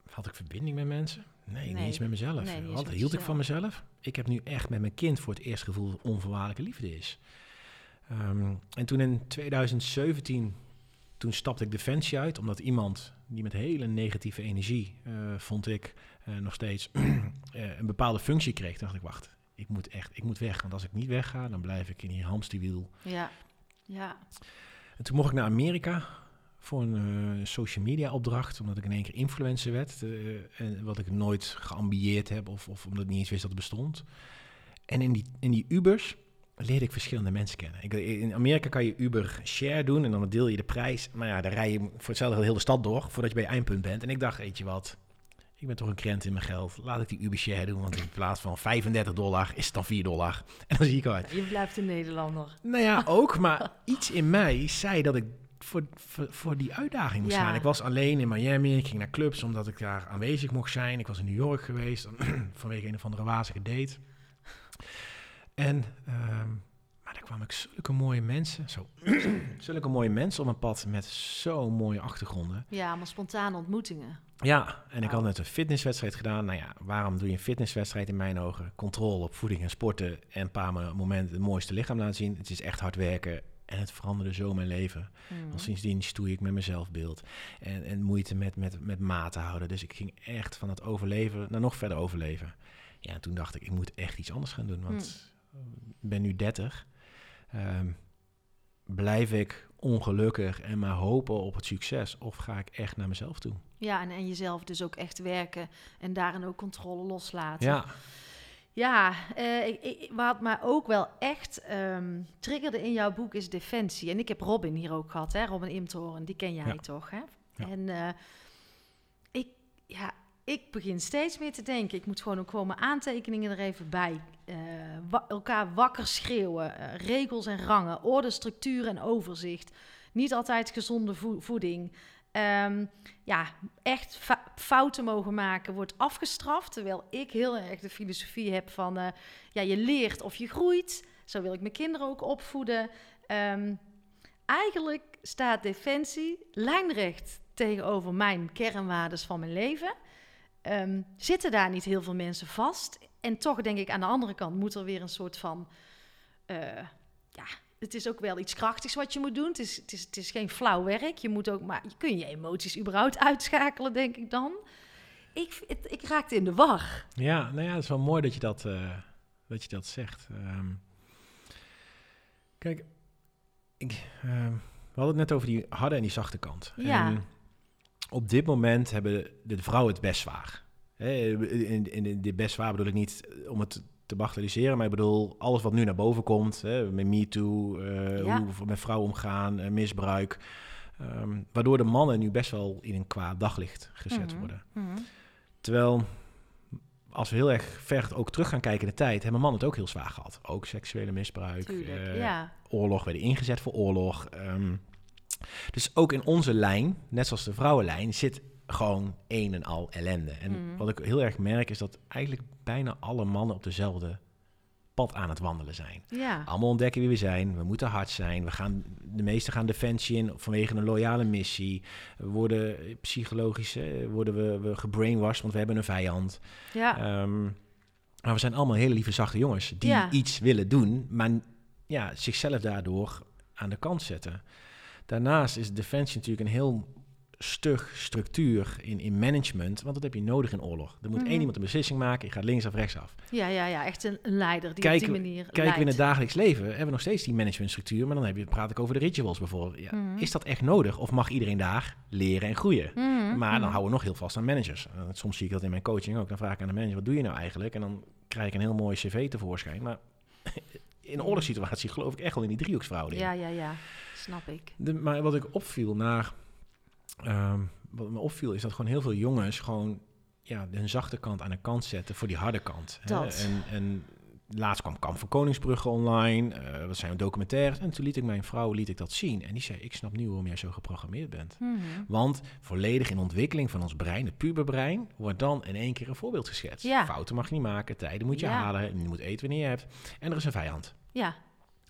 had ik verbinding met mensen? Nee, niet eens met mezelf. Nee, Wat hield ik van mezelf? Ik heb nu echt met mijn kind voor het eerst gevoel dat onvoorwaardelijke liefde is. Ehm, en toen in 2017, toen stapte ik Defensie uit, omdat iemand die met hele negatieve energie, eh, vond ik, eh, nog steeds eh, een bepaalde functie kreeg. Toen dacht ik, wacht, ik moet echt, ik moet weg. Want als ik niet wegga, dan blijf ik in die hamsterwiel. Ja. Ja. En toen mocht ik naar Amerika voor een social media opdracht, omdat ik in één keer influencer werd. en wat ik nooit geambieerd heb of, of omdat ik niet eens wist dat het bestond. En in die, in die Ubers leerde ik verschillende mensen kennen. Ik, in Amerika kan je Uber share doen en dan deel je de prijs. Maar ja, dan rij je voor hetzelfde heel de stad door voordat je bij je eindpunt bent. En ik dacht, weet je wat, ik ben toch een krent in mijn geld. Laat ik die Uber share doen, want in plaats van 35 dollar is het dan 4 dollar. En dan zie ik uit. Je blijft een Nederlander. Nou ja, ook, maar iets in mij zei dat ik voor, voor, voor die uitdaging moest Ja. gaan. Ik was alleen in Miami, ik ging naar clubs omdat ik daar aanwezig mocht zijn. Ik was in New York geweest vanwege een of andere wazige date. En, ehm, maar daar kwamen ik zulke mooie mensen, zo, zulke mooie mensen op mijn pad met zo'n mooie achtergronden. Ja, maar spontane ontmoetingen. Ja, en ik had net een fitnesswedstrijd gedaan. Nou ja, waarom doe je een fitnesswedstrijd in mijn ogen? Controle op voeding en sporten en een paar mo- momenten het mooiste lichaam laten zien. Het is echt hard werken en het veranderde zo mijn leven. Mhm. Want sindsdien stoei ik met mijn zelfbeeld en, en moeite met, met, met maten houden. Dus ik ging echt van het overleven naar nog verder overleven. Ja, en toen dacht ik, ik moet echt iets anders gaan doen, want ik ben nu 30. Ehm, blijf ik ongelukkig en maar hopen op het succes? Of ga ik echt naar mezelf toe? Ja, en, en jezelf dus ook echt werken en daarin ook controle loslaten. Ja, Ja, eh, ik, ik, wat mij ook wel echt ehm, triggerde in jouw boek is defensie. En ik heb Robin hier ook gehad, hè? Robin Imtoren, die ken jij Ja. toch, hè? Ja. En eh, ik, ja, ik begin steeds meer te denken, ik moet gewoon ook gewoon mijn aantekeningen er even bij. eh, elkaar wakker schreeuwen, eh, regels en rangen, orde, structuur en overzicht. Niet altijd gezonde vo- voeding. Ehm, ja, echt fouten mogen maken wordt afgestraft. Terwijl ik heel erg de filosofie heb van... eh, ja, je leert of je groeit. Zo wil ik mijn kinderen ook opvoeden. Ehm, eigenlijk staat defensie lijnrecht tegenover mijn kernwaardes van mijn leven. Ehm, zitten daar niet heel veel mensen vast? En toch denk ik aan de andere kant moet er weer een soort van... eh, ja, het is ook wel iets krachtigs wat je moet doen. Het is, het is, het is geen flauw werk. Je moet ook maar... Je kun je emoties überhaupt uitschakelen, denk ik dan? Ik, het, ik raakte in de war. ja, nou ja, het is wel mooi dat je dat, eh, dat, je dat zegt. Ehm, kijk, ik, ehm, we hadden het net over die harde en die zachte kant. Ja. En op dit moment hebben de vrouwen het best zwaar. In, dit best zwaar bedoel ik niet om het te bagatelliseren, maar ik bedoel alles wat nu naar boven komt, hè, met MeToo, eh Ja. hoe we met vrouwen omgaan, eh, misbruik, ehm, waardoor de mannen nu best wel in een kwaad daglicht gezet Mhm. worden. Mhm. Terwijl, als we heel erg ver ook terug gaan kijken in de tijd, hebben mannen het ook heel zwaar gehad. Ook seksuele misbruik, Tuurlijk, eh, ja. oorlog, werden ingezet voor oorlog. ehm. Dus ook in onze lijn, net zoals de vrouwenlijn, zit gewoon een en al ellende. En Mhm. wat ik heel erg merk is dat eigenlijk bijna alle mannen op dezelfde pad aan het wandelen zijn. Ja. Allemaal ontdekken wie we zijn. We moeten hard zijn. We gaan, de meesten gaan defensie in vanwege een loyale missie. We worden psychologisch worden we, we gebrainwashed, want we hebben een vijand. ja. Ehm, maar we zijn allemaal hele lieve, zachte jongens die Ja. iets willen doen, maar ja, zichzelf daardoor aan de kant zetten. Daarnaast is defensie natuurlijk een heel stug structuur in, in management, want dat heb je nodig in oorlog. Er moet Mhm. één iemand een beslissing maken, je gaat links of rechts af. ja, ja, ja, echt een, een leider die Kijken op we- die manier Kijken we in het dagelijks leven, hebben we nog steeds die managementstructuur, maar dan heb je, praat ik over de rituals bijvoorbeeld. Ja, Mhm. Is dat echt nodig of mag iedereen daar leren en groeien? Mhm, Maar dan mhm. houden we nog heel vast aan managers. Soms zie ik dat in mijn coaching ook. Dan vraag ik aan de manager, wat doe je nou eigenlijk? En dan krijg ik een heel mooi cv tevoorschijn. Maar in een oorlogssituatie geloof ik echt wel in die driehoeksverhouding. Ja, ja, ja. Snap ik. De, maar wat ik opviel naar... ehm, wat me opviel is dat gewoon heel veel jongens gewoon ja, hun zachte kant aan de kant zetten voor die harde kant. hè. Dat. En, en laatst kwam Kamp van Koningsbrugge online. eh dat zijn documentaires. En toen liet ik mijn vrouw liet ik dat zien. En die zei, ik snap nu waarom jij zo geprogrammeerd bent. Mhm. Want volledig in ontwikkeling van ons brein, het puberbrein, wordt dan in één keer een voorbeeld geschetst. Ja. Fouten mag je niet maken, tijden moet je Ja. halen, je moet eten wanneer je hebt. En er is een vijand. Ja,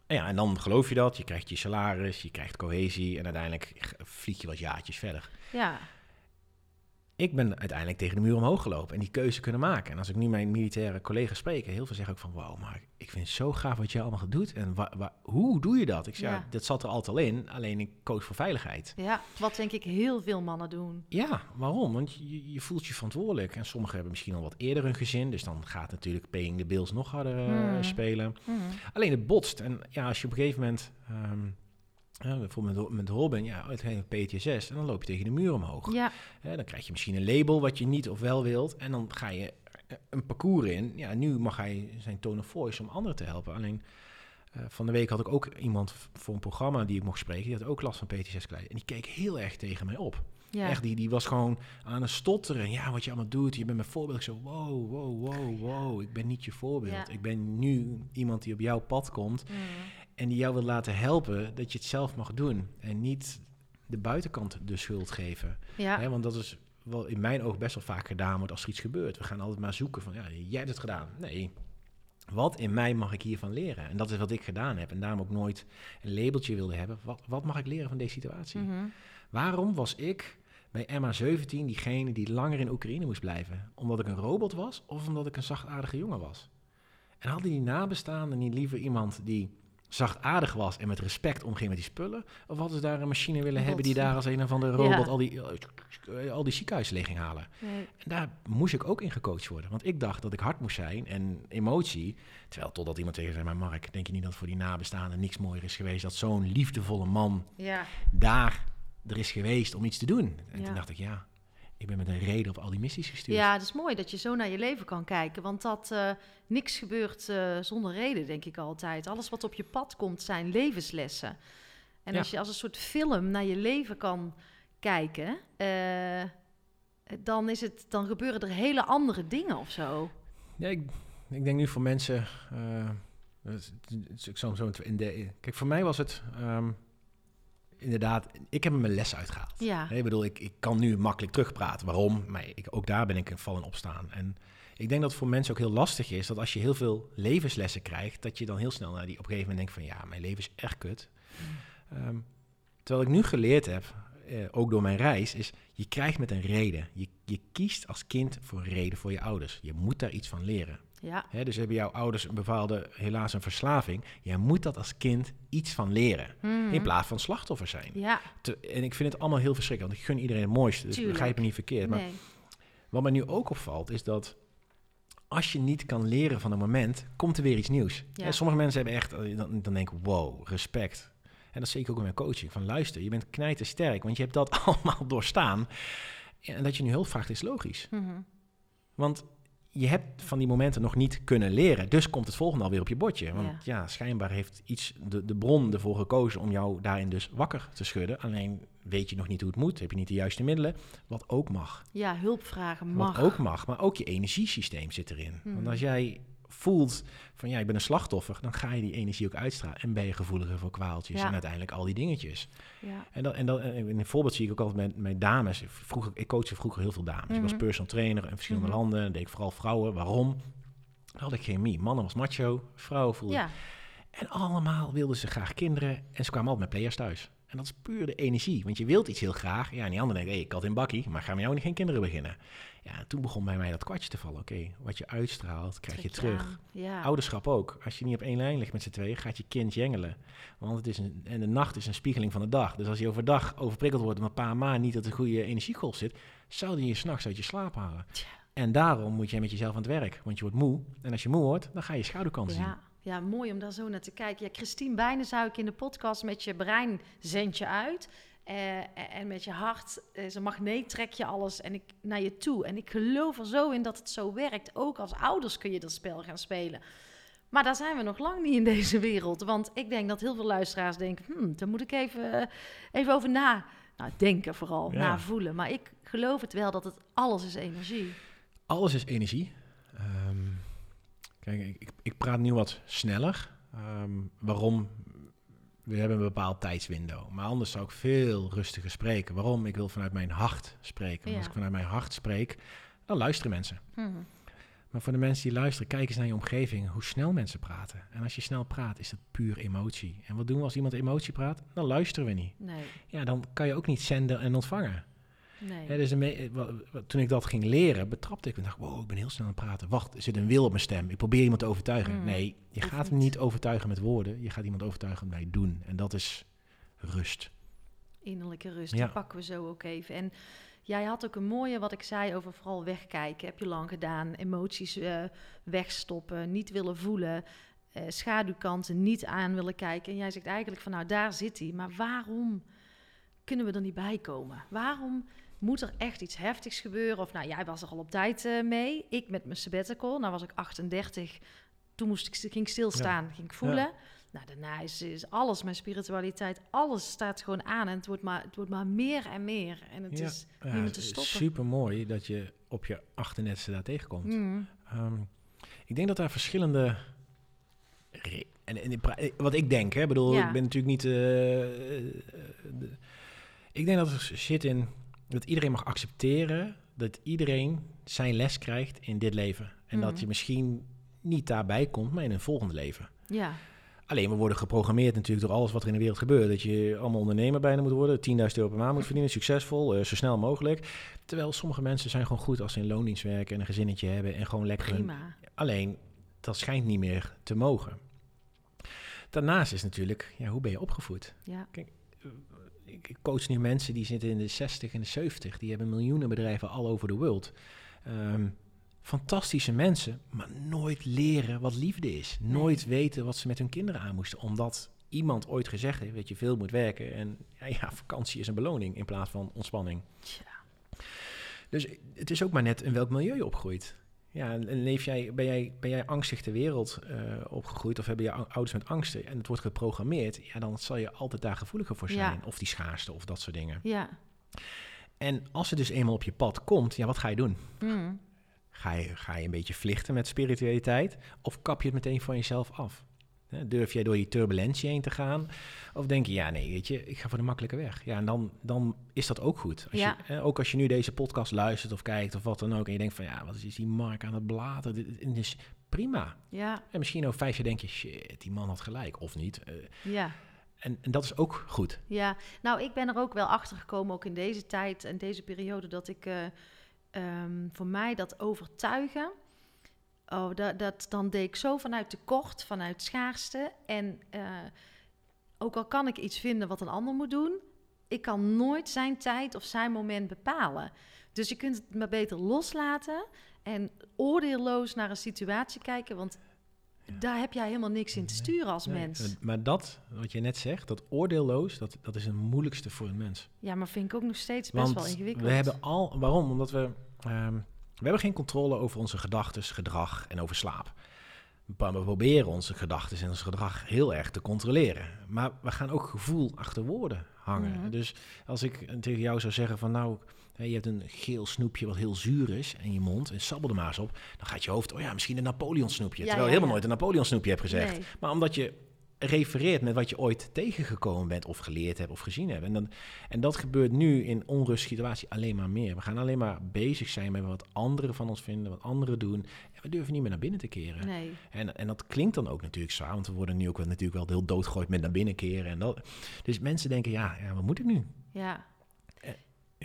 ja, en dan geloof je dat, je krijgt je salaris, je krijgt cohesie en uiteindelijk vlieg je wat jaartjes verder. ja. Ik ben uiteindelijk tegen de muur omhoog gelopen en die keuze kunnen maken. En als ik nu mijn militaire collega's spreek, heel veel zeggen ook van, wow, maar ik vind het zo gaaf wat je allemaal doet. En wa- wa- hoe doe je dat? Ik ja. Ja. dat zat er altijd al in, alleen ik koos voor veiligheid. Ja, wat denk ik heel veel mannen doen. Ja, waarom? Want je, je voelt je verantwoordelijk. En sommigen hebben misschien al wat eerder een gezin, dus dan gaat natuurlijk paying the bills nog harder eh, Hmm. spelen. Mhm. Alleen het botst. En ja, als je op een gegeven moment, ehm, ja, bijvoorbeeld met, Robin, ja, uiteindelijk PTSS, en dan loop je tegen de muur omhoog. Ja, dan krijg je misschien een label wat je niet of wel wilt. En dan ga je eh, een parcours in. Ja, nu mag hij zijn tone of voice om anderen te helpen. Alleen eh, van de week had ik ook iemand voor een programma die ik mocht spreken. Die had ook last van PTSS klein. En die keek heel erg tegen mij op. ja. Echt, die, die was gewoon aan het stotteren. Ja, wat je allemaal doet. Je bent mijn voorbeeld. Ik zo, wow, wow, wow, wow. Ik ben niet je voorbeeld. Ja. Ik ben nu iemand die op jouw pad komt. Mhm. En die jou wil laten helpen dat je het zelf mag doen. En niet de buitenkant de schuld geven. ja. Hè, want dat is wel in mijn oog best wel vaak gedaan wordt als er iets gebeurt. We gaan altijd maar zoeken van, ja, jij hebt het gedaan. Nee, wat in mij mag ik hiervan leren? En dat is wat ik gedaan heb. En daarom ook nooit een labeltje wilde hebben. Wat, wat mag ik leren van deze situatie? Mhm. Waarom was ik bij MH17 diegene die langer in Oekraïne moest blijven? Omdat ik een robot was of omdat ik een zachtaardige jongen was? En hadden die nabestaanden niet liever iemand die zachtaardig was en met respect omging met die spullen? Of hadden ze daar een machine willen hebben die daar als een of andere robot Ja. al, die, eh, al die ziekenhuizen leeg ging halen? Nee. En daar moest ik ook in gecoacht worden. Want ik dacht dat ik hard moest zijn en emotie. Terwijl totdat iemand tegen zei, maar Mark, denk je niet dat voor die nabestaanden niks mooier is geweest... dat zo'n liefdevolle man Ja, daar er is geweest om iets te doen. En Ja. toen dacht ik, ja, ik ben met een reden op al die missies gestuurd. ja, het is mooi dat je zo naar je leven kan kijken. Want dat eh, niks gebeurt eh, zonder reden, denk ik altijd. Alles wat op je pad komt zijn levenslessen. En Ja. als je als een soort film naar je leven kan kijken, eh, dan, is het, dan gebeuren er hele andere dingen of zo. Ja, ik, ik denk nu voor mensen... ik zal zo in de, kijk, voor mij was het... ehm, inderdaad, ik heb mijn les uitgehaald. Ja, Nee, ik bedoel, ik, ik kan nu makkelijk terugpraten. Waarom? Maar ik, ook daar ben ik in vallen opstaan. En ik denk dat het voor mensen ook heel lastig is... dat als je heel veel levenslessen krijgt... dat je dan heel snel naar die op een gegeven moment denkt van... ja, mijn leven is echt kut. Ehm, terwijl ik nu geleerd heb, eh, ook door mijn reis... is je krijgt met een reden. Je, je kiest als kind voor een reden voor je ouders. Je moet daar iets van leren. Ja, dus hebben jouw ouders een bepaalde, helaas een verslaving. Jij moet dat als kind iets van leren. Mhm. In plaats van slachtoffer zijn. Ja, Te- en ik vind het allemaal heel verschrikkelijk. Want ik gun iedereen het mooiste. Dus Tuurlijk. begrijp me niet verkeerd. Maar nee. wat mij nu ook opvalt, is dat als je niet kan leren van een moment, komt er weer iets nieuws. Ja. En sommige mensen hebben echt, eh, dan, dan denk ik, wow, respect. En dat zie ik ook in mijn coaching. Van luister, je bent knijtersterk, want je hebt dat allemaal doorstaan. En dat je nu hulp vraagt, is logisch. Mhm. Want je hebt van die momenten nog niet kunnen leren. Dus komt het volgende alweer op je bordje. Want Ja. ja, schijnbaar heeft iets de, de bron ervoor gekozen om jou daarin dus wakker te schudden. Alleen weet je nog niet hoe het moet. Heb je niet de juiste middelen. Wat ook mag. Ja, hulp vragen mag. Wat ook mag. Maar ook je energiesysteem zit erin. Hmm. Want als jij voelt van ja, ik ben een slachtoffer, dan ga je die energie ook uitstralen. En ben je gevoeliger voor kwaaltjes Ja. en uiteindelijk al die dingetjes. Ja. En, dat, en, dat, en in een voorbeeld zie ik ook altijd met, met dames. Vroeger, ik coachte vroeger heel veel dames. Ik was Mhm. personal trainer in verschillende Mhm. landen. deed ik vooral vrouwen. Waarom? Dan had ik chemie. Mannen was macho, vrouwen voelden. ja, En allemaal wilden ze graag kinderen. En ze kwamen altijd met players thuis. En dat is puur de energie. Want je wilt iets heel graag. Ja, en die andere denkt, hé, ik had in bakkie, maar gaan we jou niet geen kinderen beginnen? Ja, en toen begon bij mij dat kwartje te vallen. Oké, wat je uitstraalt, krijg je terug. Ja. Ouderschap ook. Als je niet op één lijn ligt met z'n tweeën, gaat je kind jengelen. Want het is een, en de nacht is een spiegeling van de dag. Dus als je overdag overprikkeld wordt met een paar maanden niet dat er een goede energiegolf zit, zou die je s'nachts uit je slaap halen. Tja. En daarom moet jij met jezelf aan het werk. Want je wordt moe. En als je moe wordt, dan ga je schaduwkanten zien. Ja, mooi om daar zo naar te kijken. Ja, Christine Bijnen zou ik in de podcast met je brein zend je uit. eh, en met je hart, eh, als een magneet trek je alles en ik, naar je toe. En ik geloof er zo in dat het zo werkt. Ook als ouders kun je dat spel gaan spelen. Maar daar zijn we nog lang niet in deze wereld. Want ik denk dat heel veel luisteraars denken... Hmm, daar moet ik even, eh, even over na... Nou, denken vooral, Ja. navoelen. Maar ik geloof het wel dat het alles is energie. Alles is energie. Ehm, kijk, ik, ik, praat nu wat sneller. Ehm, waarom? We hebben een bepaald tijdswindow. Maar anders zou ik veel rustiger spreken. Waarom? Ik wil vanuit mijn hart spreken. Want Ja. Als ik vanuit mijn hart spreek, dan luisteren mensen. Mhm. Maar voor de mensen die luisteren, kijk eens naar je omgeving, hoe snel mensen praten. En als je snel praat, is dat puur emotie. En wat doen we als iemand emotie praat? Dan luisteren we niet. Nee. Ja, dan kan je ook niet zenden en ontvangen. Nee. Dus een eh, toen ik dat ging leren, betrapte ik me. dacht, wow, ik ben heel snel aan het praten. Wacht, er zit een wil op mijn stem. Ik probeer iemand te overtuigen. Mm. Nee, je gaat hem niet. overtuigen met woorden. Je gaat iemand overtuigen bij doen. En dat is rust. Innerlijke rust, Ja. die pakken we zo ook even. En jij had ook een mooie, wat ik zei, over vooral wegkijken. Heb je lang gedaan. Emoties eh, wegstoppen, niet willen voelen. eh, schaduwkanten niet aan willen kijken. En jij zegt eigenlijk van, nou, daar zit hij. Maar waarom kunnen we er niet bij komen? Waarom moet er echt iets heftigs gebeuren? Of nou, jij was er al op tijd eh, mee. Ik met mijn sabbatical, nou was ik 38. Toen moest ik, ging ik stilstaan, ging ik voelen. Nou, daarna is, is alles, mijn spiritualiteit, alles staat gewoon aan. En het wordt maar, het wordt maar meer en meer. En het Ja. is niet meer te stoppen. Super mooi dat je op je 38e daar tegenkomt. Mm. Ehm, ik denk dat daar verschillende. En, eh, wat ik denk, hè, bedoel, Ja. ik ben natuurlijk niet. eh, de- ik denk dat er zit in dat iedereen mag accepteren dat iedereen zijn les krijgt in dit leven. En dat Mhm. je misschien niet daarbij komt, maar in een volgende leven. Ja, Alleen we worden geprogrammeerd natuurlijk door alles wat er in de wereld gebeurt. Dat je allemaal ondernemer bijna moet worden, 10.000 euro per maand moet verdienen, succesvol, eh, zo snel mogelijk. Terwijl sommige mensen zijn gewoon goed als ze in loondienst werken en een gezinnetje hebben en gewoon lekker hun prima. Alleen, dat schijnt niet meer te mogen. Daarnaast is natuurlijk, ja, hoe ben je opgevoed? Ja, ik coach nu mensen die zitten in de 60 en de 70. Die hebben miljoenen bedrijven all over the world. Ehm, fantastische mensen, maar nooit leren wat liefde is. Nooit weten wat ze met hun kinderen aan moesten. Omdat iemand ooit gezegd heeft dat je veel moet werken. En ja, ja, vakantie is een beloning in plaats van ontspanning. tja. Dus het is ook maar net in welk milieu je opgroeit. Ja, en leef jij, ben, jij, ben jij angstig ter wereld eh, opgegroeid of hebben je ou- ouders met angsten en het wordt geprogrammeerd, ja, dan zal je altijd daar gevoeliger voor Ja. zijn. Of die schaarste of dat soort dingen. Ja. En als het dus eenmaal op je pad komt, ja, wat ga je doen? Mm. Ga je, ga je een beetje vlichten met spiritualiteit of kap je het meteen van jezelf af? Durf jij door die turbulentie heen te gaan? Of denk je, ja, nee, weet je, ik ga voor de makkelijke weg. Ja, en dan, dan is dat ook goed. Als Ja. je, ook als je nu deze podcast luistert of kijkt of wat dan ook... en je denkt van, ja, wat is die Mark aan het blaten? Dit dit is prima. Ja, En misschien over vijf jaar denk je, shit, die man had gelijk. Of niet. Eh, ja. en, en dat is ook goed. Ja, nou, ik ben er ook wel achter gekomen, ook in deze tijd en deze periode, dat ik eh, ehm, voor mij dat overtuigen. Oh, dat, dat, dan deed ik zo vanuit tekort, vanuit schaarste. En eh, ook al kan ik iets vinden wat een ander moet doen, ik kan nooit zijn tijd of zijn moment bepalen. Dus je kunt het maar beter loslaten en oordeelloos naar een situatie kijken, want Ja. daar heb jij helemaal niks in te sturen als Nee, mens. eh, Maar dat, wat je net zegt, dat oordeelloos, dat, dat is het moeilijkste voor een mens. Ja, maar vind ik ook nog steeds best Want wel ingewikkeld. we hebben al... Waarom? Omdat we... ehm, we hebben geen controle over onze gedachten, gedrag en over slaap. Maar we proberen onze gedachten en ons gedrag heel erg te controleren. Maar we gaan ook gevoel achter woorden hangen. Mhm. Dus als ik tegen jou zou zeggen van nou, je hebt een geel snoepje wat heel zuur is in je mond en sabbel er maar eens op, dan gaat je hoofd, oh ja, misschien een Napoleon snoepje. Ja, terwijl je ja, helemaal ja. nooit een Napoleon snoepje hebt gezegd. Nee. Maar omdat je refereert met wat je ooit tegengekomen bent of geleerd hebt of gezien hebt. En, dan, en dat gebeurt nu in onrustsituatie alleen maar meer. We gaan alleen maar bezig zijn met wat anderen van ons vinden, wat anderen doen. En we durven niet meer naar binnen te keren. Nee. En, en dat klinkt dan ook natuurlijk zwaar, want we worden nu ook wel, natuurlijk wel heel doodgegooid met naar binnen keren. En dat, dus mensen denken, ja, ja, wat moet ik nu? Ja,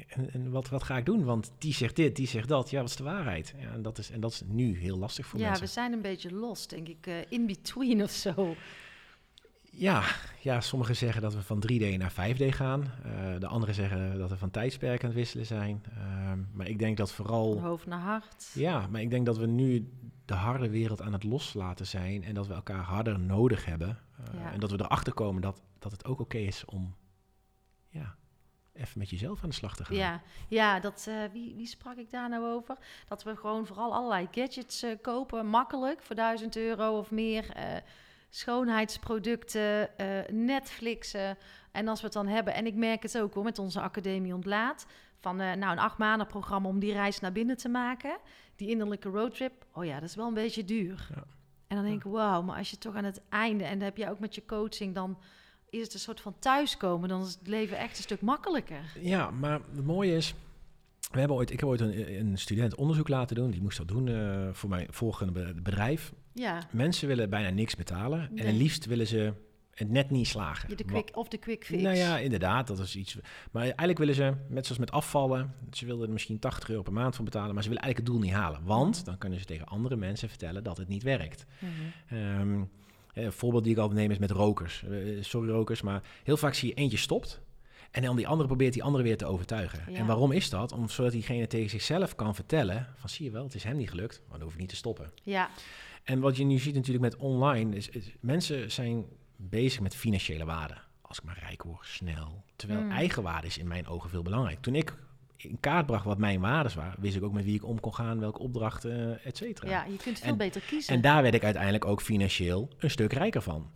En, en wat, wat ga ik doen? Want die zegt dit, die zegt dat. Ja, wat is de waarheid? Ja, en, dat is, en dat is nu heel lastig voor ja mensen. we zijn een beetje los, denk ik. eh, in between of zo. Ja, ja, sommigen zeggen dat we van 3D naar 5D gaan. Eh, de anderen zeggen dat we van tijdsperk aan het wisselen zijn. Ehm, maar ik denk dat Van vooral... hoofd naar hart. Ja, maar ik denk dat we nu de harde wereld aan het loslaten zijn... en dat we elkaar harder nodig hebben. Eh, Ja. En dat we erachter komen dat, dat het ook oké is om... Ja, even met jezelf aan de slag te gaan. Ja, ja dat, eh, wie, wie sprak ik daar nou over? Dat we gewoon vooral allerlei gadgets kopen, makkelijk, voor 1000 euro of meer. eh, schoonheidsproducten, eh, Netflixen. En als we het dan hebben, en ik merk het ook hoor, met onze Academie Ontlaat. Van eh, nou, een acht maanden programma om die reis naar binnen te maken. Die innerlijke roadtrip. Oh ja, dat is wel een beetje duur. Ja. En dan denk ik, wauw, maar als je toch aan het einde, en dat heb jij ook met je coaching, dan is het een soort van thuiskomen. Dan is het leven echt een stuk makkelijker. Ja, maar het mooie is... We hebben ooit, ik heb ooit een, een student onderzoek laten doen. Die moest dat doen eh, voor mijn volgende be- bedrijf. Ja, Mensen willen bijna niks betalen. En het liefst willen ze het net niet slagen. De quick, of de quick fix. Nou ja, inderdaad, dat is iets. Maar eigenlijk willen ze, net zoals met afvallen, ze willen er misschien 80 euro per maand voor betalen, maar ze willen eigenlijk het doel niet halen. Want dan kunnen ze tegen andere mensen vertellen dat het niet werkt. Mhm. Ehm, eh, een voorbeeld die ik altijd neem is met rokers. Eh, sorry rokers, maar heel vaak zie je eentje stopt. En dan die andere probeert die andere weer te overtuigen. Ja. En waarom is dat? Om, zodat diegene tegen zichzelf kan vertellen van zie je wel, het is hem niet gelukt, maar dan hoef ik niet te stoppen. Ja, En wat je nu ziet natuurlijk met online, is, is mensen zijn bezig met financiële waarde. Als ik maar rijk word, snel. Terwijl Mm. eigenwaarde is in mijn ogen veel belangrijk. Toen ik in kaart bracht wat mijn waarden waren, wist ik ook met wie ik om kon gaan, welke opdrachten, eh, et cetera. ja, je kunt veel En- beter kiezen. En daar werd ik uiteindelijk ook financieel een stuk rijker van.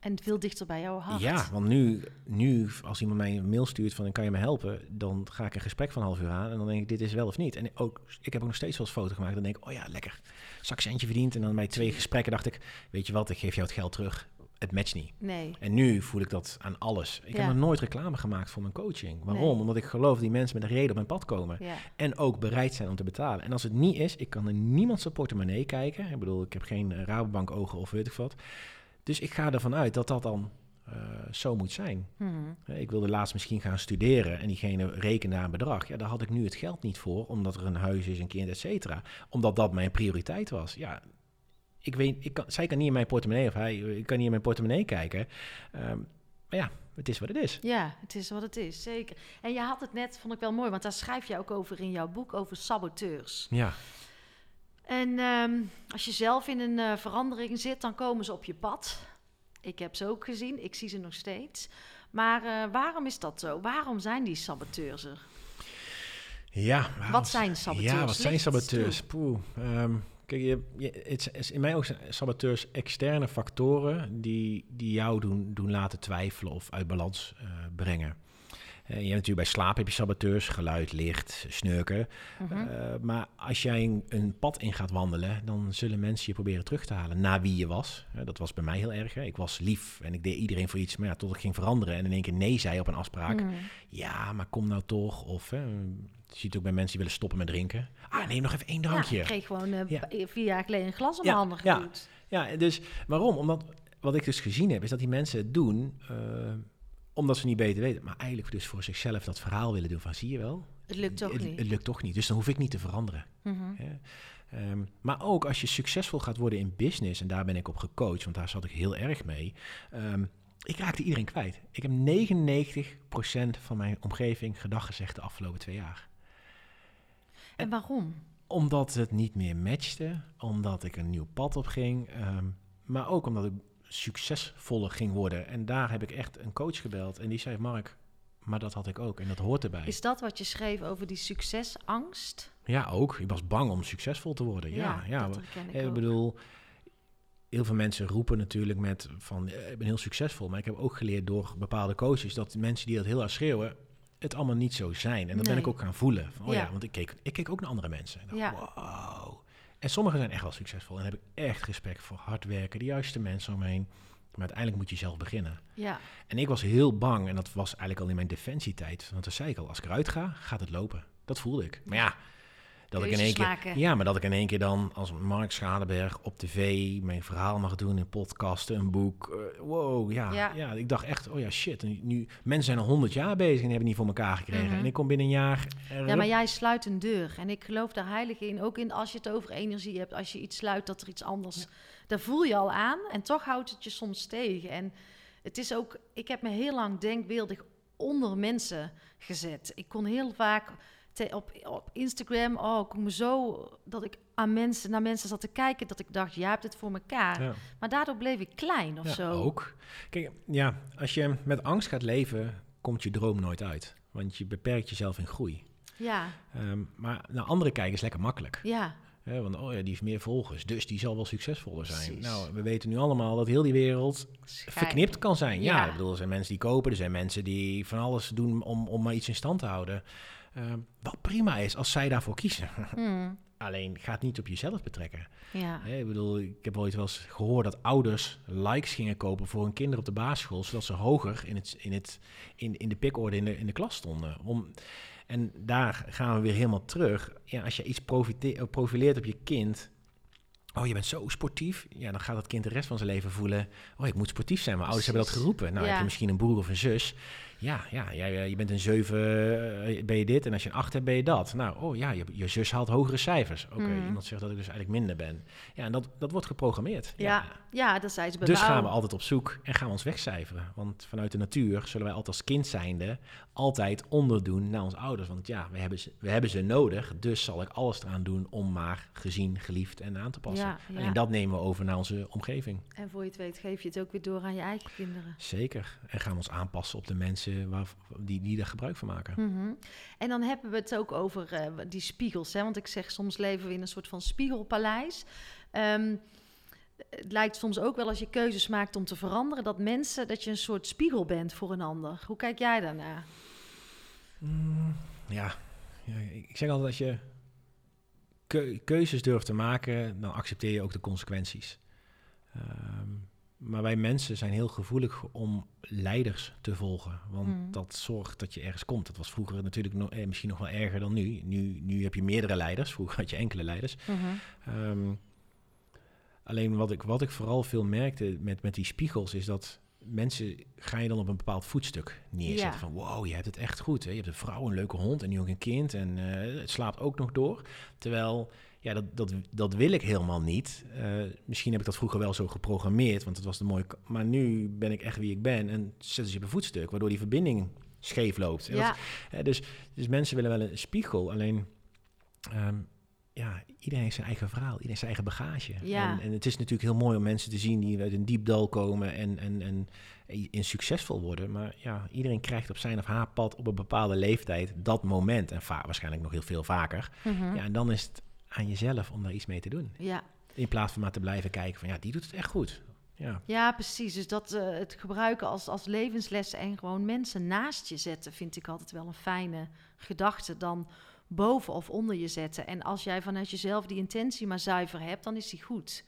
En veel dichter bij jouw hart. Ja, want nu, nu, als iemand mij een mail stuurt van kan je me helpen, dan ga ik een gesprek van een half uur aan en dan denk ik dit is wel of niet. En ook, ik heb ook nog steeds wel eens foto gemaakt. Dan denk ik, oh ja, lekker, zakcentje verdiend. En dan bij twee gesprekken dacht ik, weet je wat, ik geef jou het geld terug. Het matcht niet. Nee. En nu voel ik dat aan alles. Ik Ja. heb nog nooit reclame gemaakt voor mijn coaching. Waarom? Nee. Omdat ik geloof die mensen met een reden op mijn pad komen. Ja. En ook bereid zijn om te betalen. En als het niet is, ik kan in niemand zijn portemonnee kijken. Ik bedoel, ik heb geen eh, Rabobank ogen of weet ik wat. Dus ik ga ervan uit dat dat dan eh, zo moet zijn. Mhm. Eh, Ik wilde laatst misschien gaan studeren en diegene rekende een bedrag. Ja, daar had ik nu het geld niet voor, omdat er een huis is, een kind, et cetera. Omdat dat mijn prioriteit was. Ja, ik weet, ik kan, zij kan niet in mijn portemonnee, of hij, ik kan niet in mijn portemonnee kijken. Ehm, maar ja, het is wat het is. Ja, het is wat het is, zeker. En je had het net, vond ik wel mooi, want daar schrijf je ook over in jouw boek, over saboteurs. Ja, En ehm, als je zelf in een eh, verandering zit, dan komen ze op je pad. Ik heb ze ook gezien, ik zie ze nog steeds. Maar eh, waarom is dat zo? Waarom zijn die saboteurs er? ja. waarom- Wat zijn saboteurs? Ja, wat zijn saboteurs? Poeh. ehm, kijk, je, je, het is in mij ook zijn saboteurs externe factoren die, die jou doen, doen laten twijfelen of uit balans eh, brengen. Eh, je hebt natuurlijk bij slaap heb je saboteurs, geluid, licht, snurken. Mhm. Eh, maar als jij een, een pad in gaat wandelen, dan zullen mensen je proberen terug te halen naar wie je was. Dat was bij mij heel erg. Hè. Ik was lief en ik deed iedereen voor iets, maar ja, tot ik ging veranderen en in één keer nee zei op een afspraak. Mhm. Ja, maar kom nou toch. Of hè, je ziet ook bij mensen die willen stoppen met drinken. Ah, Ja. neem nog even één Ja, drankje. ik kreeg gewoon eh, Ja. vier jaar geleden een glas Ja, mijn handen ja. geduwd. Ja, dus waarom? Omdat wat ik dus gezien heb, is dat die mensen het doen omdat ze niet beter weten. Maar eigenlijk dus voor zichzelf dat verhaal willen doen van zie je wel. Het lukt toch het, niet. Het lukt toch niet. Dus dan hoef ik niet te veranderen. Mhm. Hè. Ehm, maar ook als je succesvol gaat worden in business, en daar ben ik op gecoacht, want daar zat ik heel erg mee. ehm, ik raakte iedereen kwijt. Ik heb 99% van mijn omgeving gedag gezegd de afgelopen twee jaar. En waarom? Omdat het niet meer matchte, omdat ik een nieuw pad op ging, ehm, maar ook omdat ik succesvoller ging worden. En daar heb ik echt een coach gebeld en die zei, Mark, maar dat had ik ook en dat hoort erbij. Is dat wat je schreef over die succesangst? Ja, ook. Ik was bang om succesvol te worden. Ja, ja. dat ik Eh, Ik bedoel, heel veel mensen roepen natuurlijk met van eh, ik ben heel succesvol. Maar ik heb ook geleerd door bepaalde coaches dat mensen die dat heel hard schreeuwen, het allemaal niet zo zijn. En dat ben ik ook gaan voelen. Van, oh ja. Ja. want ik keek, ik keek ook naar andere mensen. En dacht, Ja. wow. En sommigen zijn echt wel succesvol. En heb ik echt respect voor hard werken, de juiste mensen omheen. Maar uiteindelijk moet je zelf beginnen. Ja, En ik was heel bang, en dat was eigenlijk al in mijn defensietijd. Want toen zei ik al, als ik eruit ga, gaat het lopen. Dat voelde ik. Maar ja, dat ik in één keer... maken. Ja, maar dat ik in één keer dan als Mark Schadeberg op tv mijn verhaal mag doen in podcasten, een boek. eh, wow, ja, ja. Ja. Ik dacht echt, oh ja, shit. En nu, mensen zijn al honderd jaar bezig en hebben niet voor elkaar gekregen. Mhm. En ik kom binnen een jaar... er- Ja, maar jij sluit een deur. En ik geloof daar heilig in. Ook in als je het over energie hebt. Als je iets sluit, dat er iets anders... Daar voel je al aan. En toch houdt het je soms tegen. En het is ook... Ik heb me heel lang denkbeeldig onder mensen gezet. Ik kon heel vaak te- op, op Instagram... Oh, ik kon me zo... Dat ik aan mensen, naar mensen zat te kijken... Dat ik dacht, jij hebt het voor elkaar. Ja. Maar daardoor bleef ik klein of Ja, zo. ook. Kijk, ja, als je met angst gaat leven, komt je droom nooit uit. Want je beperkt jezelf in groei. Ja, Ehm, maar naar anderen kijken is lekker makkelijk. ja. Want oh ja, die heeft meer volgers, dus die zal wel succesvoller zijn. Precies. Nou, we weten nu allemaal dat heel die wereld Schijn. verknipt kan zijn. Ja, Ja. ik bedoel, er zijn mensen die kopen, er zijn mensen die van alles doen om, om maar iets in stand te houden. Ehm, wat prima is als zij daarvoor kiezen. Hmm, Alleen ga het niet op jezelf betrekken. ja. Ik bedoel, ik heb ooit wel eens gehoord dat ouders likes gingen kopen voor hun kinderen op de basisschool, zodat ze hoger in, het, in, het, in, in de pikorde in de, in de klas stonden. Om, en daar gaan we weer helemaal terug. Ja, als je iets profite- profileert op je kind, Oh, je bent zo sportief. Ja, dan gaat dat kind de rest van zijn leven voelen. Oh, ik moet sportief zijn. Mijn ouders hebben dat geroepen. Nou, Ja. heb je misschien een broer of een zus. Ja, ja jij, eh, je bent een 7, eh, ben je dit. En als je een 8 hebt, ben je dat. Nou, oh ja, je, je zus haalt hogere cijfers. Oké, Mhm. iemand zegt dat ik dus eigenlijk minder ben. Ja, en dat, dat wordt geprogrammeerd. Ja, ja, dat zei ze bij Dus gaan we altijd op zoek en gaan we ons wegcijferen. Want vanuit de natuur zullen wij altijd als kind zijnde altijd onderdoen naar onze ouders. Want ja, we hebben, ze, we hebben ze nodig. Dus zal ik alles eraan doen om maar gezien, geliefd en aan te passen. Ja, ja. En dat nemen we over naar onze omgeving. En voor je het weet geef je het ook weer door aan je eigen kinderen. Zeker. En gaan we ons aanpassen op de mensen waar, die, die daar gebruik van maken. Mhm. En dan hebben we het ook over eh, die spiegels. Hè? Want ik zeg soms leven we in een soort van spiegelpaleis. Ehm, het lijkt soms ook wel als je keuzes maakt om te veranderen, dat mensen, dat je een soort spiegel bent voor een ander. Hoe kijk jij daarnaar? Mm, ja. ja, ik zeg altijd als je keu- keuzes durft te maken, dan accepteer je ook de consequenties. Ehm, maar wij mensen zijn heel gevoelig om leiders te volgen. Want Mm. dat zorgt dat je ergens komt. Dat was vroeger natuurlijk nog, eh, misschien nog wel erger dan nu. nu. Nu heb je meerdere leiders. Vroeger had je enkele leiders. Ehm, alleen wat ik, wat ik vooral veel merkte met, met die spiegels is dat mensen ga je dan op een bepaald voetstuk neerzetten. Ja. Van wow, je hebt het echt goed. Hè? Je hebt een vrouw, een leuke hond en nu ook een kind en eh, het slaapt ook nog door. Terwijl, ja, dat, dat, dat wil ik helemaal niet. Eh, misschien heb ik dat vroeger wel zo geprogrammeerd, want het was de mooie... Maar nu ben ik echt wie ik ben en zetten ze op een voetstuk, waardoor die verbinding scheef loopt. Dat Ja, dus, dus mensen willen wel een spiegel, alleen ehm, ja, iedereen heeft zijn eigen verhaal, iedereen heeft zijn eigen bagage. Ja. En, en het is natuurlijk heel mooi om mensen te zien die uit een diep dal komen en, en, en, en succesvol worden. Maar ja, iedereen krijgt op zijn of haar pad op een bepaalde leeftijd dat moment. En va- waarschijnlijk nog heel veel vaker. Mhm. Ja, en dan is het aan jezelf om daar iets mee te doen. ja. In plaats van maar te blijven kijken van ja, die doet het echt goed. Ja, Ja, precies. Dus dat eh, het gebruiken als, als levensles en gewoon mensen naast je zetten, vind ik altijd wel een fijne gedachte. Dan boven of onder je zetten. En als jij vanuit jezelf die intentie maar zuiver hebt, dan is die goed.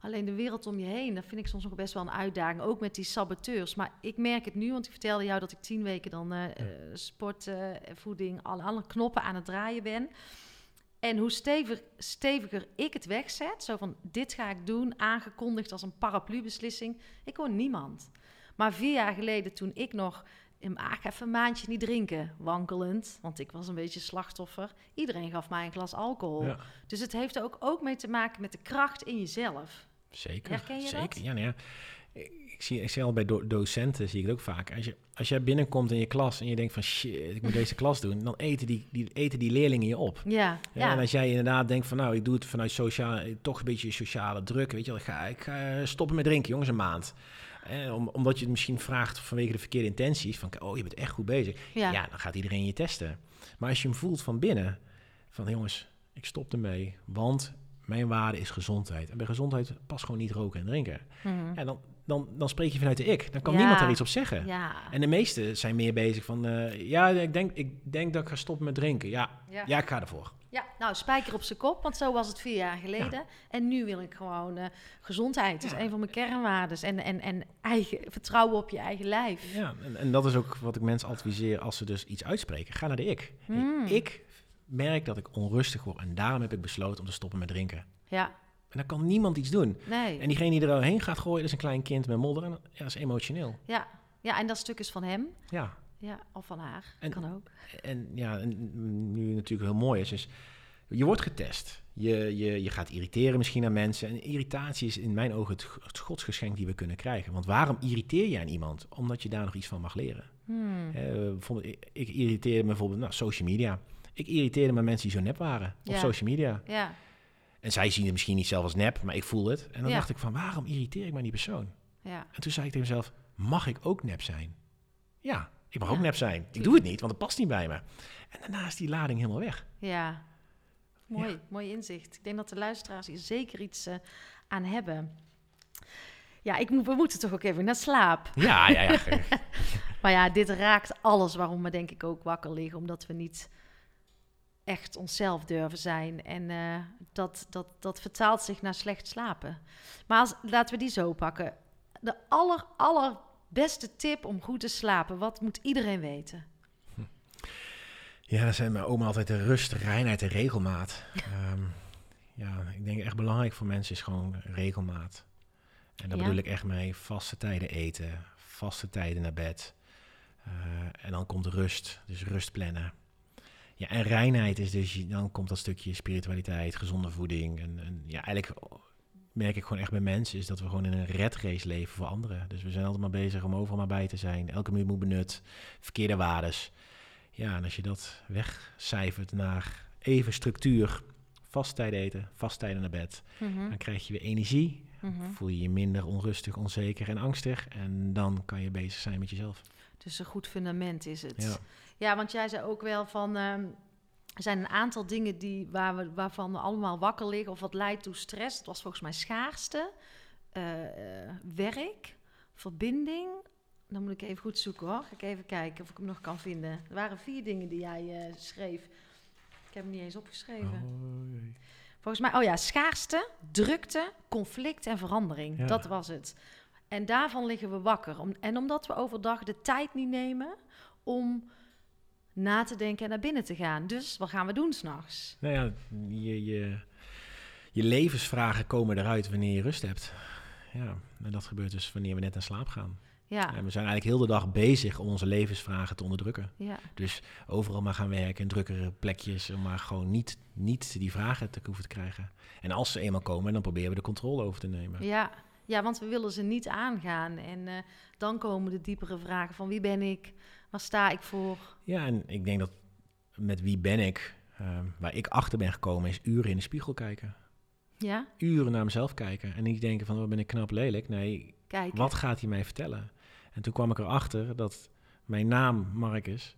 Alleen de wereld om je heen, dat vind ik soms nog best wel een uitdaging. Ook met die saboteurs. Maar ik merk het nu, want ik vertelde jou dat ik tien weken dan eh, sport, eh, voeding, alle, alle knoppen aan het draaien ben. En hoe stevig, steviger ik het wegzet, zo van dit ga ik doen, aangekondigd als een paraplu-beslissing, ik hoor niemand. Maar vier jaar geleden, toen ik nog, ik ga even een maandje niet drinken, wankelend, want ik was een beetje slachtoffer. Iedereen gaf mij een glas alcohol. ja Dus het heeft er ook, ook mee te maken met de kracht in jezelf. Zeker. Herken je zeker. dat? Ja, ja. Ik zie, ik zie al bij do- docenten, zie ik het ook vaak. Als, je, als jij binnenkomt in je klas en je denkt van shit, ik moet deze klas doen, dan eten die, die, eten die leerlingen je op. Ja, Ja. En als jij inderdaad denkt van nou, ik doe het vanuit sociaal, toch een beetje sociale druk, weet je wel, ik ga, ik ga eh, stoppen met drinken, jongens, een maand. Eh, om, omdat je het misschien vraagt vanwege de verkeerde intenties, van oh, je bent echt goed bezig. ja. Ja, dan gaat iedereen je testen. Maar als je hem voelt van binnen, van jongens, ik stop ermee, want mijn waarde is gezondheid. En bij gezondheid past gewoon niet roken en drinken. Mhm. Ja, dan, dan, dan spreek je vanuit de ik. Dan kan Ja. niemand daar iets op zeggen. ja. En de meesten zijn meer bezig van, eh, ja, ik denk, ik denk dat ik ga stoppen met drinken. Ja, Ja. ja ik ga ervoor. Ja, nou, spijker op zijn kop, want zo was het vier jaar geleden. En nu wil ik gewoon eh, gezondheid. Dat is Ja. een van mijn kernwaarden. En, en, en eigen, vertrouwen op je eigen lijf. Ja, en, en dat is ook wat ik mensen adviseer als ze dus iets uitspreken. Ga naar de ik. Hmm. Ik merk dat ik onrustig word en daarom heb ik besloten om te stoppen met drinken. Ja, En dan kan niemand iets doen. nee. En diegene die erheen gaat gooien, dat is een klein kind met modder. En ja, dat is emotioneel. Ja. ja, en dat stuk is van hem. Ja, Ja, of van haar. En- kan ook. en ja, en nu natuurlijk heel mooi is, is je wordt getest. Je, je, je gaat irriteren misschien aan mensen. En irritatie is in mijn ogen het, het godsgeschenk die we kunnen krijgen. Want waarom irriteer je aan iemand? Omdat je daar nog iets van mag leren. Hmm. Eh, bijvoorbeeld, ik, ik irriteerde me bijvoorbeeld, nou, social media. Ik irriteerde me mensen die zo nep waren op social media. Ja, En zij zien het misschien niet zelf als nep, maar ik voel het. En dan Ja. dacht ik van, waarom irriteer ik me aan die persoon? ja. En toen zei ik tegen mezelf, mag ik ook nep zijn? Ja, ik mag ook nep zijn. Ik doe het niet, want het past niet bij me. En daarna is die lading helemaal weg. Ja, mooi, mooi inzicht. Ik denk dat de luisteraars hier zeker iets eh, aan hebben. Ja, ik moet, we moeten toch ook even naar slaap. Ja, ja, ja. Maar ja, dit raakt alles waarom we denk ik ook wakker liggen. Omdat we niet echt onszelf durven zijn. En eh, dat, dat, dat vertaalt zich naar slecht slapen. Maar als, laten we die zo pakken. De aller, allerbeste tip om goed te slapen. Wat moet iedereen weten? Ja, dat zei mijn oma altijd de rust, reinheid en regelmaat. Ehm, ja, ik denk echt belangrijk voor mensen is gewoon regelmaat. En daar Ja. bedoel ik echt mee vaste tijden eten, vaste tijden naar bed. Eh, en dan komt rust, dus rust plannen. Ja, en reinheid is dus, dan komt dat stukje spiritualiteit, gezonde voeding. En, en ja, eigenlijk merk ik gewoon echt bij mensen is dat we gewoon in een red race leven voor anderen. Dus we zijn altijd maar bezig om overal maar bij te zijn. Elke minuut moet benut, verkeerde waardes. Ja, en als je dat wegcijfert naar even structuur, vast tijd eten, vast tijden naar bed, Mhm, dan krijg je weer energie. mhm. Voel je je minder onrustig, onzeker en angstig. En dan kan je bezig zijn met jezelf. Dus een goed fundament is het. Ja. Ja, want jij zei ook wel van. ehm, er zijn een aantal dingen die, waar we, waarvan we allemaal wakker liggen of wat leidt toe stress. Het was volgens mij schaarste, eh, werk, verbinding. Dan moet ik even goed zoeken hoor. Ga ik even kijken of ik hem nog kan vinden. Er waren vier dingen die jij eh, schreef. Ik heb hem niet eens opgeschreven. Hoi. Volgens mij, oh ja, schaarste, drukte, conflict en verandering. Ja. Dat was het. En daarvan liggen we wakker. Om, en omdat we overdag de tijd niet nemen om na te denken en naar binnen te gaan. Dus wat gaan we doen s'nachts? Nou ja, je, je, je levensvragen komen eruit wanneer je rust hebt. Ja, en dat gebeurt dus wanneer we net naar slaap gaan. Ja, En we zijn eigenlijk heel de dag bezig om onze levensvragen te onderdrukken. ja, Dus overal maar gaan werken in drukkere plekjes, om maar gewoon niet, niet die vragen te hoeven te krijgen. En als ze eenmaal komen, dan proberen we de controle over te nemen. ja. Ja, want we willen ze niet aangaan. En eh, dan komen de diepere vragen van wie ben ik? Waar sta ik voor? Ja, en ik denk dat met wie ben ik, eh, waar ik achter ben gekomen, is uren in de spiegel kijken. Ja, Uren naar mezelf kijken en niet denken van, wat ben ik knap lelijk. Nee, kijk. wat gaat hij mij vertellen? En toen kwam ik erachter dat mijn naam Mark is.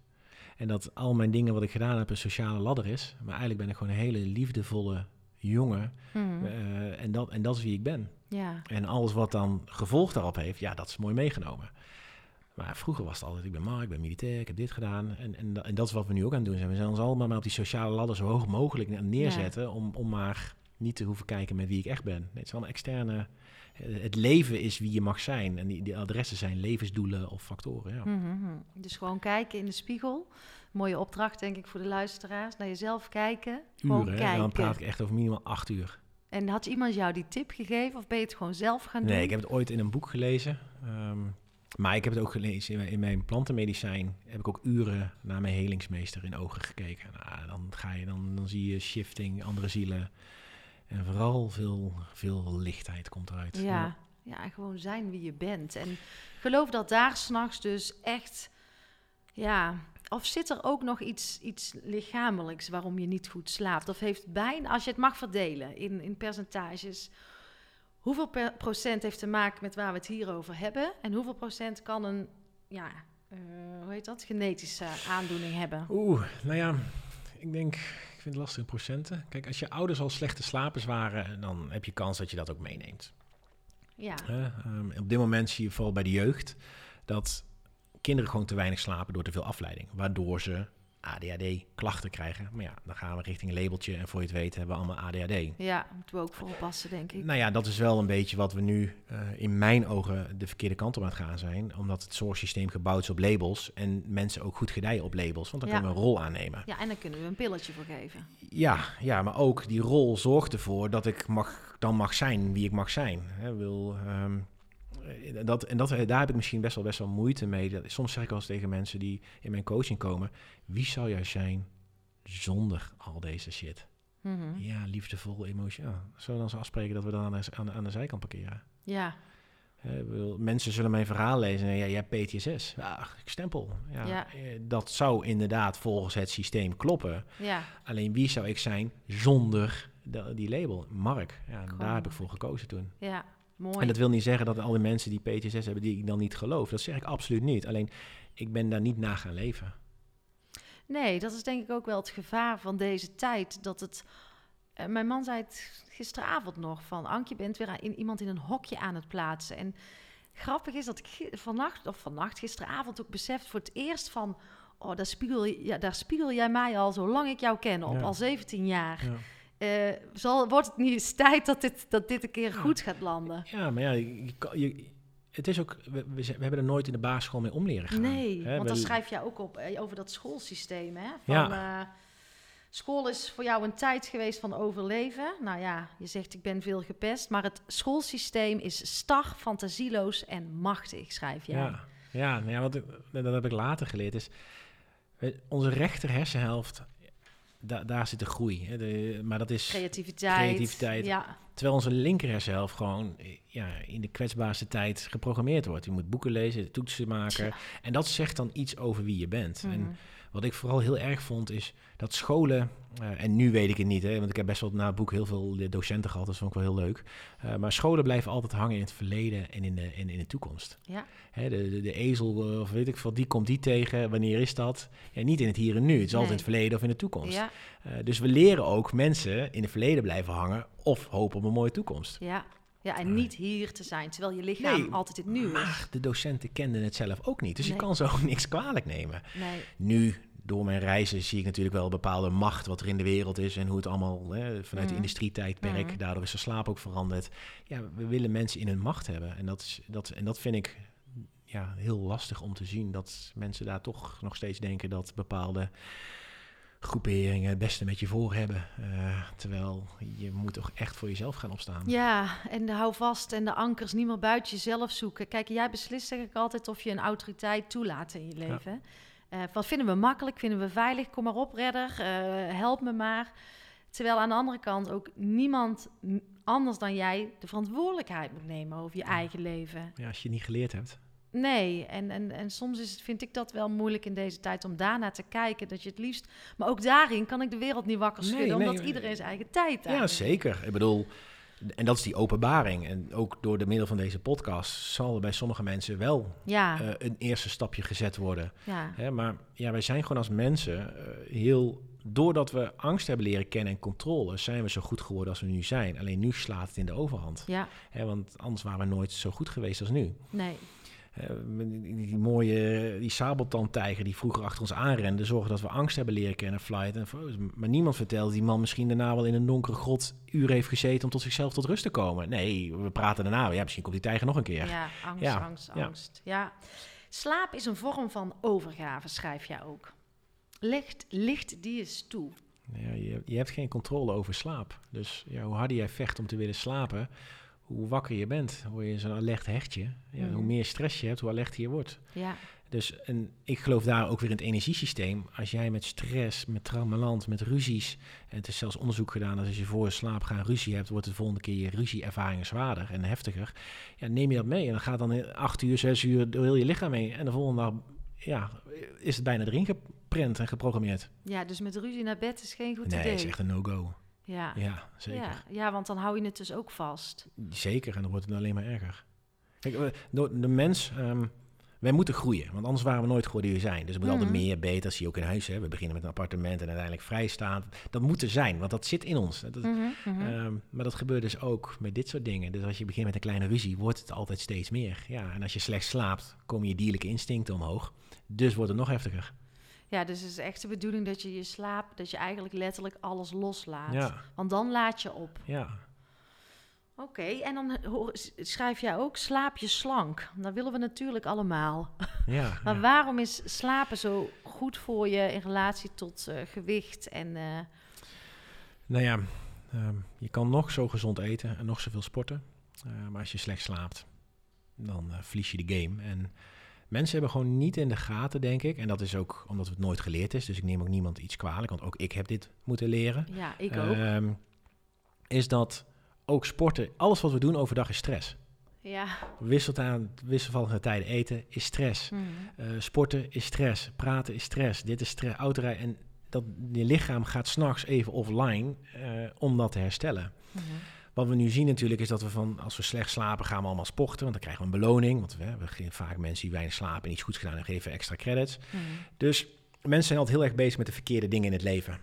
En dat al mijn dingen wat ik gedaan heb een sociale ladder is. Maar eigenlijk ben ik gewoon een hele liefdevolle jongen. Mhm. Eh, en, dat, en dat is wie ik ben. Ja, En alles wat dan gevolg daarop heeft, ja, dat is mooi meegenomen. Maar vroeger was het altijd, ik ben Mark, ik ben militair, ik heb dit gedaan. En, en, en dat is wat we nu ook aan het doen zijn. We zijn ons allemaal maar op die sociale ladder zo hoog mogelijk ne- neerzetten... Om, om maar niet te hoeven kijken met wie ik echt ben. Nee, het is allemaal externe... eh, Het leven is wie je mag zijn. En die, die adressen zijn levensdoelen of factoren, ja. Mhm, mhm. Dus gewoon kijken in de spiegel. Mooie opdracht, denk ik, voor de luisteraars. Naar jezelf kijken. Uren, kijken. dan praat ik echt over minimaal acht uur. En had iemand jou die tip gegeven of ben je het gewoon zelf gaan doen? Nee, ik heb het ooit in een boek gelezen. ehm, maar ik heb het ook gelezen in mijn, in mijn plantenmedicijn. Heb ik ook uren naar mijn helingsmeester in ogen gekeken. Nou, dan, ga je, dan, dan zie je shifting, andere zielen. En vooral veel, veel lichtheid komt eruit. Ja, ja, en gewoon zijn wie je bent. En geloof dat daar s'nachts dus echt, ja, of zit er ook nog iets, iets lichamelijks waarom je niet goed slaapt? Of heeft bijna, als je het mag verdelen in, in percentages, hoeveel procent heeft te maken met waar we het hier over hebben? En hoeveel procent kan een, ja, eh, hoe heet dat, genetische aandoening hebben? Oeh, nou ja, ik denk, ik vind het lastig in procenten. Kijk, als je ouders al slechte slapers waren, dan heb je kans dat je dat ook meeneemt. Ja? Ehm, op dit moment zie je vooral bij de jeugd dat kinderen gewoon te weinig slapen door te veel afleiding. Waardoor ze ADHD-klachten krijgen. Maar ja, dan gaan we richting een labeltje en voor je het weet hebben we allemaal ADHD. ja, moeten we ook voor oppassen, denk ik. Nou ja, dat is wel een beetje wat we nu eh, in mijn ogen de verkeerde kant op aan het gaan zijn. Omdat het zorgsysteem gebouwd is op labels en mensen ook goed gedijen op labels. Want dan Ja. kunnen we een rol aannemen. Ja, en dan kunnen we een pilletje voor geven. Ja, ja, maar ook die rol zorgt ervoor dat ik mag, dan mag zijn wie ik mag zijn. Hè, wil, dat, en dat, daar heb ik misschien best wel, best wel moeite mee. Dat, soms zeg ik wel eens tegen mensen die in mijn coaching komen... wie zou jij zijn zonder al deze shit? Mhm. Ja, liefdevol, emotioneel. Ja, zullen we dan zo afspreken dat we dan aan de, aan, de- aan de zijkant parkeren? Ja, bedoel, mensen zullen mijn verhaal lezen en ja, jij hebt PTSS. Ja, ik stempel. Ja, Ja. eh, Dat zou inderdaad volgens het systeem kloppen. ja. Alleen wie zou ik zijn zonder die label? Mark. Ja, Gewoon daar heb ik voor gekozen toen. Ja, mooi. En dat wil niet zeggen dat al die mensen die PTSS hebben, die ik dan niet geloof. Dat zeg ik absoluut niet. Alleen, ik ben daar niet na gaan leven. Nee, dat is denk ik ook wel het gevaar van deze tijd. Dat het. eh, mijn man zei het gisteravond nog: van Ank, je bent weer in, iemand in een hokje aan het plaatsen. En grappig is dat ik vannacht, of vannacht, gisteravond ook beseft voor het eerst van. Oh, daar spiegel, ja, daar spiegel jij mij al zolang ik jou ken, op Ja. al 17 jaar. Ja, Eh, zal, wordt het niet eens tijd dat dit, dat dit een keer goed gaat landen? ja maar ja, je, je- het is ook, we, hebben er nooit in de basisschool mee om leren gaan. Nee, Hè, want dan schrijf je ook op eh, over dat schoolsysteem, hè? Van, Ja. eh, School is voor jou een tijd geweest van overleven. Nou ja, je zegt ik ben veel gepest, maar het schoolsysteem is star, fantasieloos en machtig, schrijf jij. Ja, ja, nou ja wat, ik- dat heb ik later geleerd. Is, onze rechter hersenhelft, da, daar zit de groei. Hè, de, maar dat is Creativiteit. Creativiteit. Ja, terwijl onze linker hersenhelft gewoon ja, in de kwetsbaarste tijd geprogrammeerd wordt. Je moet boeken lezen, toetsen maken. En dat zegt dan iets over wie je bent. Mhm. En wat ik vooral heel erg vond is dat scholen, eh, en nu weet ik het niet, hè, want ik heb best wel na het boek heel veel docenten gehad, dat vond ik wel heel leuk. Eh, maar scholen blijven altijd hangen in het verleden en in de, in, in de toekomst. Ja. Hè, de, de, de ezel eh, of weet ik veel, die komt die tegen, wanneer is dat? Ja, niet in het hier en nu, het is altijd in het verleden of in de toekomst. ja, dus we leren ook mensen in het verleden blijven hangen of hopen op een mooie toekomst. ja. Ja, en niet hier te zijn, terwijl je lichaam Nee, altijd het nieuw is. Maar de docenten kenden het zelf ook niet, dus Nee. je kan ze ook niks kwalijk nemen. Nee, Nu, door mijn reizen, zie ik natuurlijk wel een bepaalde macht wat er in de wereld is en hoe het allemaal hè, vanuit de Mhm. industrietijdperk, Mhm. daardoor is de slaap ook veranderd. Ja, we willen mensen in hun macht hebben en dat, is, dat, en dat vind ik ja, heel lastig om te zien, dat mensen daar toch nog steeds denken dat bepaalde groeperingen het beste met je voor hebben. Eh, terwijl je moet toch echt voor jezelf gaan opstaan. Ja, en de hou vast en de ankers niet meer buiten jezelf zoeken. Kijk, jij beslist zeg ik altijd of je een autoriteit toelaat in je leven. Eh, wat vinden we makkelijk, vinden we veilig? Kom maar op, redder, eh, help me maar. Terwijl aan de andere kant ook niemand anders dan jij de verantwoordelijkheid moet nemen over je eigen leven. Ja, als je het niet geleerd hebt. Nee, en, en, en soms is het, vind ik dat wel moeilijk in deze tijd om daarnaar te kijken. Dat je het liefst. Maar ook daarin kan ik de wereld niet wakker schudden, nee, omdat nee. iedereen zijn eigen tijd Ja, heeft. zeker. Ik bedoel, en dat is die openbaring. En ook door de middel van deze podcast zal er bij sommige mensen wel Ja, eh, een eerste stapje gezet worden. ja. Hè, maar ja, wij zijn gewoon als mensen eh, heel... Doordat we angst hebben leren kennen en controle... zijn we zo goed geworden als we nu zijn. Alleen nu slaat het in de overhand. Ja, Hè, want anders waren we nooit zo goed geweest als nu. nee. Die, die mooie, die sabeltandtijger die vroeger achter ons aanrende... zorgde dat we angst hebben leren kennen, flight en. Maar niemand vertelde die man misschien daarna wel in een donkere grot... uren heeft gezeten om tot zichzelf tot rust te komen. Nee, we praten daarna. Ja, misschien komt die tijger nog een keer. Ja, angst, Ja, angst, ja. angst. Ja. Slaap is een vorm van overgave, schrijf jij ook. Licht, licht die is toe. Ja, je, je hebt geen controle over slaap. Dus ja, hoe harder jij vecht om te willen slapen, hoe wakker je bent. Word je zo'n alert hechtje. Ja, Mhm. Hoe meer stress je hebt, hoe alerter je wordt. Ja, Dus en ik geloof daar ook weer in het energiesysteem. Als jij met stress, met traumaland, met ruzies... en het is zelfs onderzoek gedaan dat als je voor slaap gaan ruzie hebt... wordt de volgende keer je ruzieervaringen zwaarder en heftiger. Ja, neem je dat mee en dan gaat dan in acht uur, zes uur door heel je lichaam heen. En de volgende dag ja, is het bijna erin geprent en geprogrammeerd. ja, dus met ruzie naar bed is geen goed nee, idee. is echt een no-go. Ja. Ja, zeker. Ja, ja, want dan hou je het dus ook vast. Zeker, en dan wordt het alleen maar erger. Kijk, door de mens, ehm, wij moeten groeien, want anders waren we nooit geworden wie we zijn. Dus we moeten Mhm. altijd meer, beter, zie je ook in huis. Hè. We beginnen met een appartement en uiteindelijk vrijstaan. Dat moet er zijn, want dat zit in ons. Dat, Mhm, mhm. ehm, maar dat gebeurt dus ook met dit soort dingen. Dus als je begint met een kleine ruzie, wordt het altijd steeds meer. Ja, en als je slecht slaapt, komen je dierlijke instincten omhoog. Dus wordt het nog heftiger. Ja, dus het is echt de bedoeling dat je je slaap, dat je eigenlijk letterlijk alles loslaat. Ja, Want dan laat je op. ja. Oké, en dan schrijf jij ook, slaap je slank. Dat willen we natuurlijk allemaal. ja, Maar ja. waarom is slapen zo goed voor je in relatie tot eh, gewicht en... eh, Nou ja, ehm, je kan nog zo gezond eten en nog zoveel sporten. Eh, maar als je slecht slaapt, dan verlies je de game. En mensen hebben gewoon niet in de gaten, denk ik. En dat is ook omdat het nooit geleerd is. Dus ik neem ook niemand iets kwalijk, want ook ik heb dit moeten leren. ja, ik ook. Ehm, is dat ook sporten, alles wat we doen overdag is stress. ja. Wisselt aan wisselvallige tijden eten is stress. Mhm. Eh, sporten is stress. Praten is stress. Dit is stress. Autorijden. En dat je lichaam gaat s'nachts even offline eh, om dat te herstellen. Mhm. Wat we nu zien natuurlijk is dat we van, als we slecht slapen, gaan we allemaal sporten. Want dan krijgen we een beloning. Want we hebben geen- vaak mensen die weinig slapen en iets goeds gedaan en geven extra credits. Mhm. Dus mensen zijn altijd heel erg bezig met de verkeerde dingen in het leven.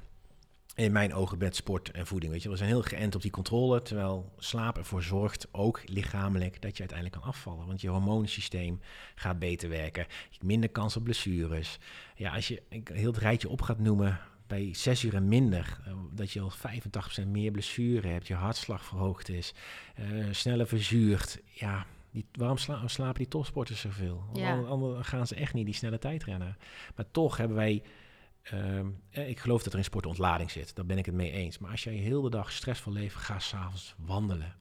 In mijn ogen met sport en voeding. Weet je. We zijn heel geënt op die controle. Terwijl slaap ervoor zorgt, ook lichamelijk, dat je uiteindelijk kan afvallen. Want je hormonensysteem gaat beter werken. Je hebt minder kans op blessures. Ja, als je ik- heel het rijtje op gaat noemen bij zes uur en minder, eh, dat je al 85% meer blessure hebt, je hartslag verhoogd is, eh, sneller verzuurt. Ja, die, waarom sla- slapen die topsporters zoveel? Ja. Anders, anders gaan ze echt niet die snelle tijd rennen. Maar toch hebben wij ehm, eh, ik geloof dat er in sport ontlading zit. Daar ben ik het mee eens. Maar als jij heel de dag stressvol leeft, ga s'avonds wandelen.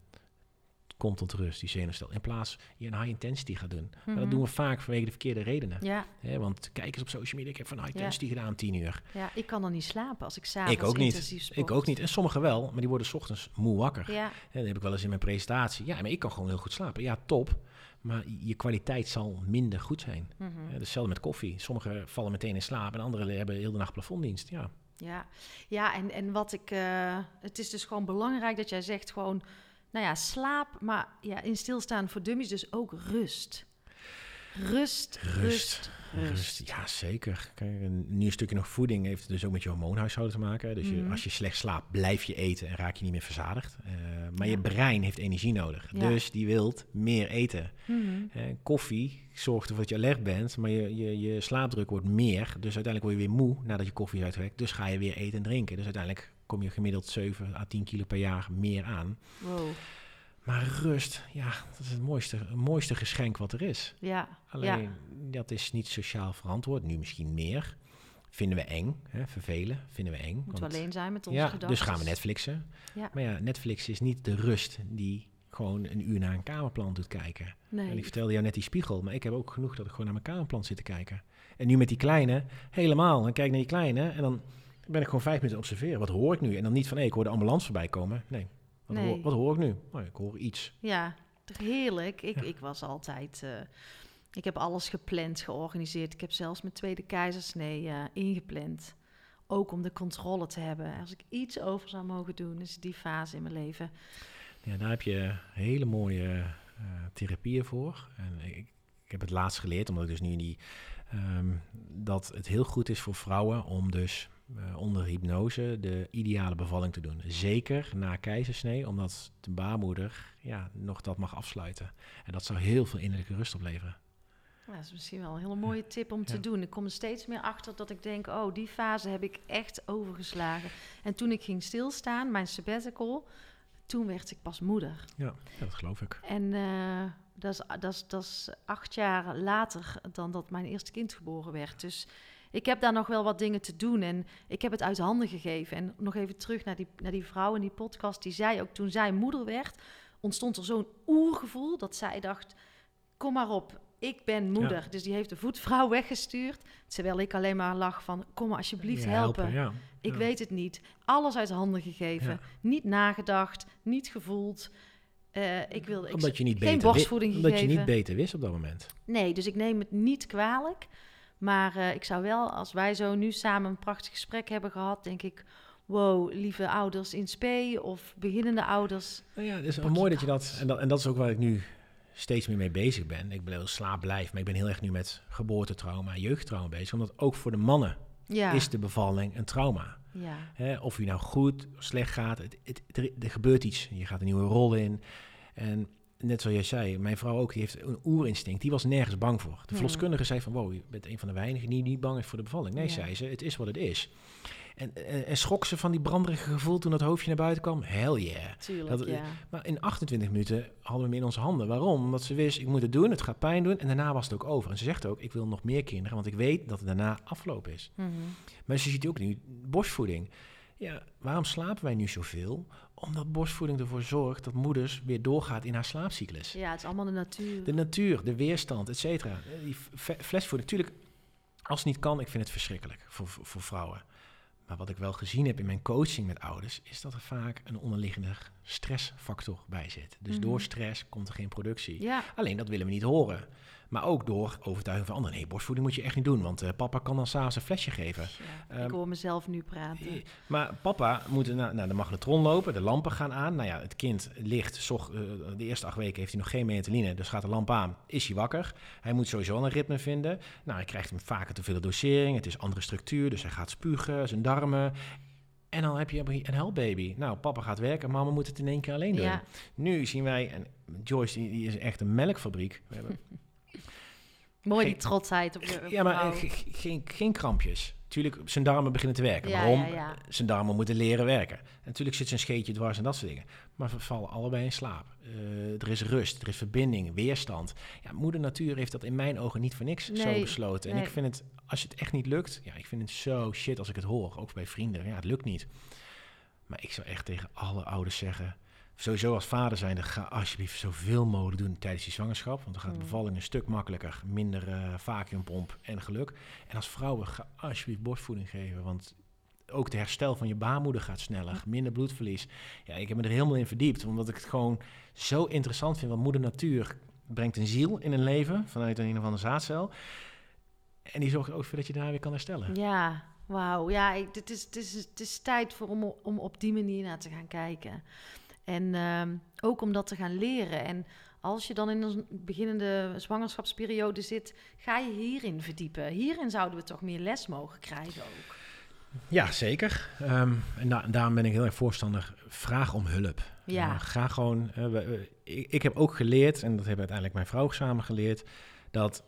Komt tot rust, die zenuwstel. In plaats je een high intensity gaat doen. Maar dat Mhm. doen we vaak vanwege de verkeerde redenen. Ja, Hè, want kijk eens op social media, ik heb van high Ja. intensity gedaan, 10 uur. ja, ik kan dan niet slapen als ik s'avonds Ik ook niet. Ik ook niet. En sommigen wel, maar die worden 's ochtends moe wakker. Ja, Hè, dat heb ik wel eens in mijn presentatie. Ja, maar ik kan gewoon heel goed slapen. Ja, top. Maar je kwaliteit zal minder goed zijn. is hetzelfde met koffie. Sommigen vallen meteen in slaap en anderen hebben heel de nacht plafonddienst. Ja, ja. ja en, en wat ik... eh, het is dus gewoon belangrijk dat jij zegt gewoon... Nou ja, slaap, maar ja, in stilstaan voor dummies dus ook rust. Rust, rust, Rust, ja zeker. Kijk, een nieuw stukje nog voeding heeft dus ook met je hormoonhuishouden te maken. Dus je, Mhm. als je slecht slaapt, blijf je eten en raak je niet meer verzadigd. Eh, maar Ja. je brein heeft energie nodig. Ja. Dus die wilt meer eten. Mhm. Eh, koffie zorgt ervoor dat je alert bent, maar je, je, je slaapdruk wordt meer. Dus uiteindelijk word je weer moe nadat je koffie is uitgewerkt. Dus ga je weer eten en drinken. Dus uiteindelijk kom je gemiddeld 7 à 10 kilo per jaar meer aan. Wow. Maar rust, ja, dat is het mooiste, het mooiste geschenk wat er is. Ja, Alleen, ja. dat is niet sociaal verantwoord. Nu misschien meer. Vinden we eng, hè? vervelen, vinden we eng. Moeten we alleen zijn met onze ja, gedachten. dus gaan we Netflixen. Ja. Maar ja, Netflix is niet de rust die gewoon een uur naar een kamerplan doet kijken. Nee. En ik vertelde jou net die spiegel, maar ik heb ook genoeg dat ik gewoon naar mijn kamerplan zit te kijken. En nu met die kleine, helemaal. Dan kijk naar die kleine en dan ben ik gewoon vijf minuten observeren. Wat hoor ik nu? En dan niet van, hé, ik hoor de ambulance voorbij komen. Nee, wat, Nee. Hoor, wat hoor ik nu? Oh, ik hoor iets. Ja, heerlijk. Ik, Ja. ik was altijd... eh, ik heb alles gepland, georganiseerd. Ik heb zelfs mijn tweede keizersnee eh, ingepland. Ook om de controle te hebben. Als ik iets over zou mogen doen, is die fase in mijn leven. Ja, daar heb je hele mooie eh, therapieën voor. En ik, ik heb het laatst geleerd, omdat ik dus nu in die... ehm, dat het heel goed is voor vrouwen om dus onder hypnose de ideale bevalling te doen. Zeker na keizersnee, omdat de baarmoeder ja, nog dat mag afsluiten. En dat zou heel veel innerlijke rust opleveren. Ja, dat is misschien wel een hele mooie tip om te doen. Ik kom er steeds meer achter dat ik denk, oh, die fase heb ik echt overgeslagen. En toen ik ging stilstaan, mijn sabbatical, toen werd ik pas moeder. Ja, ja dat geloof ik. En eh, dat, is, dat, is, dat is acht jaar later dan dat mijn eerste kind geboren werd. Dus ik heb daar nog wel wat dingen te doen. En ik heb het uit handen gegeven. En nog even terug naar die, naar die vrouw in die podcast. Die zei ook toen zij moeder werd, ontstond er zo'n oergevoel dat zij dacht: kom maar op. Ik ben moeder. Dus die heeft de voetvrouw weggestuurd. Terwijl ik alleen maar lag van... kom maar alsjeblieft Ja, helpen. ja. Ik weet het niet. Alles uit handen gegeven. Niet nagedacht. Niet gevoeld. Eh, ik wilde... Ik, Omdat je niet geen beter borstvoeding Omdat je niet beter wist op dat moment. Nee, dus ik neem het niet kwalijk. Maar eh, ik zou wel, als wij zo nu samen een prachtig gesprek hebben gehad... denk ik, wow, lieve ouders in spe of beginnende ouders... Nou ja, het is mooi dat je dat... En, dat... en dat is ook waar ik nu steeds meer mee bezig ben. Ik ben heel slaapblijf, maar ik ben heel erg nu met geboortetrauma, jeugdtrauma bezig. Omdat ook voor de mannen Ja, is de bevalling een trauma. ja, Hè, of je nou goed of slecht gaat, het, het, er, er gebeurt iets. Je gaat een nieuwe rol in. En net zoals jij zei, mijn vrouw ook, die heeft een oerinstinct. Die was nergens bang voor. De Hmm. verloskundige zei van, wow, je bent een van de weinigen die niet bang is voor de bevalling. Nee, Ja. zei ze, het is wat het is. En, en, en schrok ze van die branderige gevoel toen dat hoofdje naar buiten kwam? Hell yeah. tuurlijk, Dat- ja. Maar in 28 minuten hadden we hem in onze handen. Waarom? Omdat ze wist, ik moet het doen, het gaat pijn doen. En daarna was het ook over. En ze zegt ook, ik wil nog meer kinderen, want ik weet dat het daarna afgelopen is. Mhm. Maar ze ziet ook nu borstvoeding. Ja, waarom slapen wij nu zoveel? Omdat borstvoeding ervoor zorgt dat moeders weer doorgaat in haar slaapcyclus. Ja, het is allemaal de natuur. De natuur, de weerstand, et cetera. Eh, Die flesvoeding, natuurlijk, als het niet kan, ik vind het verschrikkelijk voor, voor, vrouwen. Maar wat ik wel gezien heb in mijn coaching met ouders, is dat er vaak een onderliggende stressfactor bij zit. Dus Mhm. door stress komt er geen productie. Ja, Alleen dat willen we niet horen. Maar ook door overtuiging van anderen. Nee, borstvoeding moet je echt niet doen, want eh, papa kan dan s'avonds een flesje geven. ja. Ehm, ik hoor mezelf nu praten. Eh, Maar papa moet naar, naar de magnetron lopen, de lampen gaan aan. Nou ja, het kind ligt, zocht, eh, de eerste acht weken heeft hij nog geen melatonine, dus gaat de lamp aan, is hij wakker. Hij moet sowieso een ritme vinden. Nou, hij krijgt hem vaker te veel dosering, het is andere structuur, dus hij gaat spugen, zijn darmen. En dan heb je een helpbaby. Nou, papa gaat werken, mama moet het in één keer alleen doen. Ja, Nu zien wij, en Joyce die, die is echt een melkfabriek. We hebben Mooi die trotsheid op je Ja, maar eh, ge- geen, geen krampjes. Tuurlijk, zijn darmen beginnen te werken. Ja, Waarom? ja, ja. Zijn darmen moeten leren werken. En natuurlijk zit zijn scheetje dwars en dat soort dingen. Maar we vallen allebei in slaap. Eh, er is rust, er is verbinding, weerstand. Ja, moeder natuur heeft dat in mijn ogen niet voor niks zo besloten. En nee. ik vind het, als het echt niet lukt... Ja, ik vind het zo shit als ik het hoor. Ook bij vrienden. Ja, het lukt niet. Maar ik zou echt tegen alle ouders zeggen... Sowieso als vader zijnde, ga alsjeblieft zoveel mogelijk doen tijdens die zwangerschap. Want dan gaat de Mm. bevalling een stuk makkelijker. Minder eh vacuümpomp en geluk. En als vrouwen, ga alsjeblieft borstvoeding geven. Want ook het herstel van je baarmoeder gaat sneller. Minder bloedverlies. Ja, ik heb me er helemaal in verdiept. Omdat ik het gewoon zo interessant vind. Want moeder natuur brengt een ziel in een leven. Vanuit een, een of andere zaadcel. En die zorgt ook voor dat je daarna weer kan herstellen. Ja, wauw. Ja, ik, het, is, het, is, het is tijd voor om, om op die manier naar te gaan kijken. En ehm, ook om dat te gaan leren. En als je dan in een beginnende zwangerschapsperiode zit, ga je hierin verdiepen. Hierin zouden we toch meer les mogen krijgen ook. Ja, zeker. Ehm, en da- daarom ben ik heel erg voorstander. Vraag om hulp. Ja. Eh, ga gewoon. eh, we- we- ik, ik heb ook geleerd, en dat hebben uiteindelijk mijn vrouw samen geleerd, dat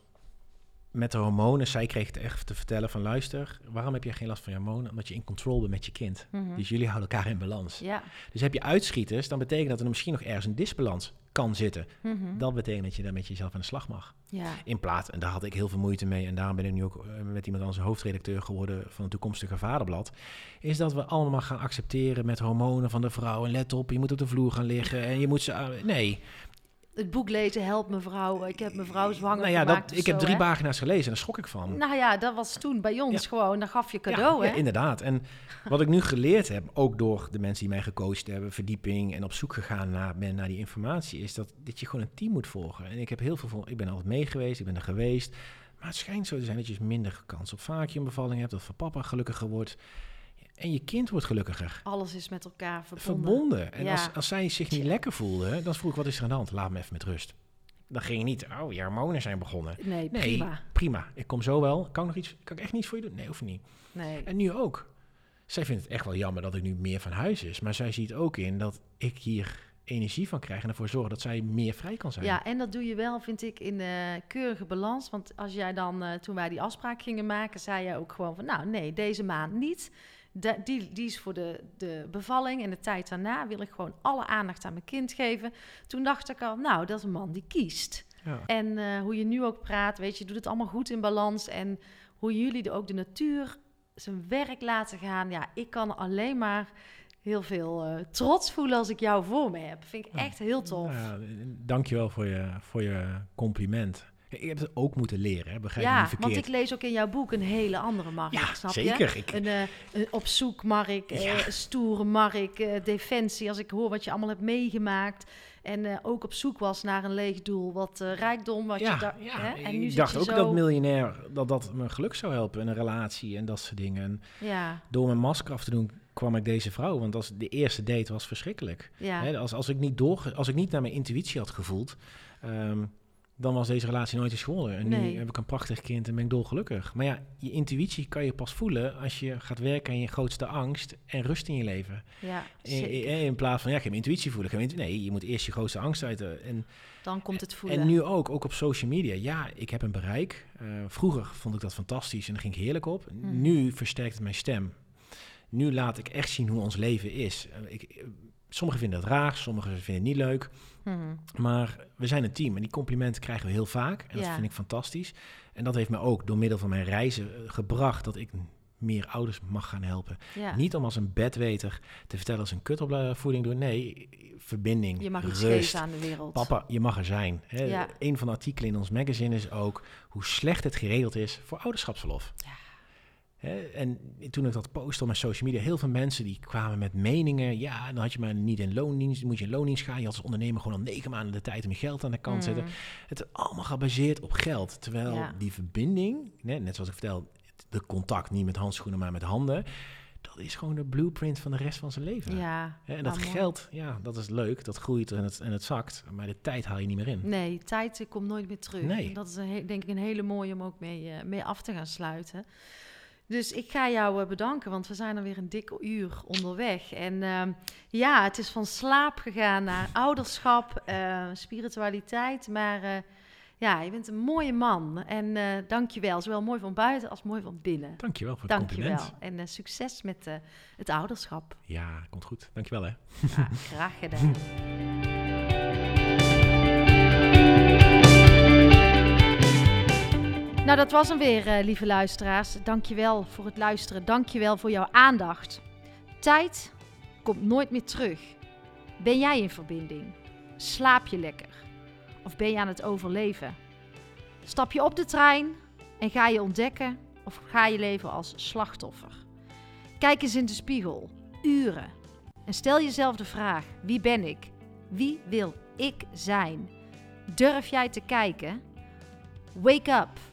met de hormonen, zij kreeg het echt te vertellen van luister, waarom heb je geen last van je hormonen? Omdat je in control bent met je kind. Mhm. Dus jullie houden elkaar in balans. Ja. Dus heb je uitschieters, dan betekent dat er misschien nog ergens een disbalans kan zitten. Mhm. Dat betekent dat je daar met jezelf aan de slag mag. ja. In plaats, en daar had ik heel veel moeite mee, en daarom ben ik nu ook eh, met iemand als hoofdredacteur geworden van het toekomstige vaderblad, is dat we allemaal gaan accepteren met hormonen van de vrouw. En let op, je moet op de vloer gaan liggen en je moet ze... Nee, Het boek lezen helpt mevrouw. Ik heb mevrouw zwanger nou ja, gemaakt dat, of ik heb drie hè. pagina's gelezen en daar schrok ik van. Nou ja, dat was toen bij ons Ja. gewoon. Dan gaf je cadeau, ja, hè? ja, inderdaad. En wat ik nu geleerd heb, ook door de mensen die mij gecoacht hebben, verdieping en op zoek gegaan naar, ben naar die informatie, is dat, dat je gewoon een team moet volgen. En ik heb heel veel van, ik ben altijd mee geweest, ik ben er geweest. Maar het schijnt zo te zijn dat je dus minder kans op vacuümbevalling hebt, dat van papa gelukkiger wordt. En je kind wordt gelukkiger. Alles is met elkaar verbonden. Verbonden. En Ja. als, als zij zich niet lekker voelde, dan vroeg ik, wat is er aan de hand? Laat me even met rust. Dan ging je niet, oh, je hormonen zijn begonnen. Nee, Nee, prima. prima. Ik kom zo wel. Kan ik nog iets? Kan ik echt niets voor je doen? Nee, hoeft niet. Nee. En nu ook. Zij vindt het echt wel jammer dat ik nu meer van huis is. Maar zij ziet ook in dat ik hier energie van krijg. En ervoor zorg dat zij meer vrij kan zijn. Ja, en dat doe je wel, vind ik, in de keurige balans. Want als jij dan, eh, toen wij die afspraak gingen maken, zei jij ook gewoon van, nou nee, deze maand niet. Die, die is voor de, de bevalling en de tijd daarna wil ik gewoon alle aandacht aan mijn kind geven. Toen dacht ik al, nou, dat is een man die kiest. Ja. En eh, hoe je nu ook praat, weet je, doet het allemaal goed in balans. En hoe jullie de, ook de natuur zijn werk laten gaan. Ja, ik kan alleen maar heel veel eh, trots voelen als ik jou voor me heb. Vind ik Ja. echt heel tof. Ja, dankjewel voor je, voor je compliment. Ik het ook moeten leren, hè? begrijp me Ja, niet want ik lees ook in jouw boek een hele andere Mark, ja, snap je? zeker. Ik, Een, eh, een op zoek Mark, eh, stoere Mark, eh, defensie. Als ik hoor wat je allemaal hebt meegemaakt. En ook op zoek was naar een leeg doel. Wat rijkdom, wat ja, je da- ja, hè? En ik nu zit dacht je ook zo... dat miljonair, dat dat me geluk zou helpen. in Een relatie en dat soort dingen. En Ja, door mijn masker af te doen kwam ik deze vrouw. Want als de eerste date was verschrikkelijk. ja. Hè, als, als, ik niet door, als ik niet naar mijn intuïtie had gevoeld, ehm, dan was deze relatie nooit eens geworden. En Nee. nu heb ik een prachtig kind en ben ik dolgelukkig. Maar ja, je intuïtie kan je pas voelen als je gaat werken aan je grootste angst en rust in je leven. ja In, zeker. in, plaats van, ja, ik heb mijn intuïtie voelen. Ik intu- nee, je moet eerst je grootste angst uit. eh, En, Dan komt het voelen. en nu ook, ook op social media. Ja, ik heb een bereik. Eh, vroeger vond ik dat fantastisch en daar ging ik heerlijk op. Mhm. Nu versterkt het mijn stem. Nu laat ik echt zien hoe ons leven is. Eh, ik, sommigen vinden het raar, sommigen vinden het niet leuk. Mhm. Maar we zijn een team en die complimenten krijgen we heel vaak. En dat Ja. vind ik fantastisch. En dat heeft me ook door middel van mijn reizen eh, gebracht dat ik meer ouders mag gaan helpen. Ja. Niet om als een bedweter te vertellen als een kutopvoeding doen. Nee, verbinding, Je mag iets rust. geven aan de wereld. Papa, je mag er zijn. Hè? Ja. Een van de artikelen in ons magazine is ook hoe slecht het geregeld is voor ouderschapsverlof. Ja. Hè? En toen ik dat postte op mijn social media, heel veel mensen die kwamen met meningen. Ja, dan had je maar niet in loondienst, dan moet je in loondienst gaan. Je had als ondernemer gewoon al negen maanden de tijd om je geld aan de kant te zetten. Mm. Het is allemaal gebaseerd op geld. Terwijl Ja. die verbinding, net, net zoals ik vertel, de contact niet met handschoenen, maar met handen. Dat is gewoon de blueprint van de rest van zijn leven. Ja. En dat geld, ja, dat is leuk. Dat groeit en het, en het zakt. Maar de tijd haal je niet meer in. Nee, tijd eh, komt nooit meer terug. Nee. En dat is een denk ik een hele mooie om ook mee, eh, mee af te gaan sluiten. Dus ik ga jou eh, bedanken, want we zijn er weer een dikke uur onderweg. En ehm, ja, het is van slaap gegaan naar ouderschap, eh, spiritualiteit. Maar eh, Ja, je bent een mooie man. En dank je wel. Zowel mooi van buiten als mooi van binnen. Dankjewel voor het Dank je wel. compliment. En succes met het ouderschap. Ja, komt goed. Dankjewel hè. Ja, graag gedaan. Nou, dat was hem weer, eh, lieve luisteraars. Dankjewel voor het luisteren. Dankjewel voor jouw aandacht. Tijd komt nooit meer terug. Ben jij in verbinding? Slaap je lekker? Of ben je aan het overleven? Stap je op de trein en ga je ontdekken of ga je leven als slachtoffer? Kijk eens in de spiegel. Uren. En stel jezelf de vraag: wie ben ik? Wie wil ik zijn? Durf jij te kijken? Wake up.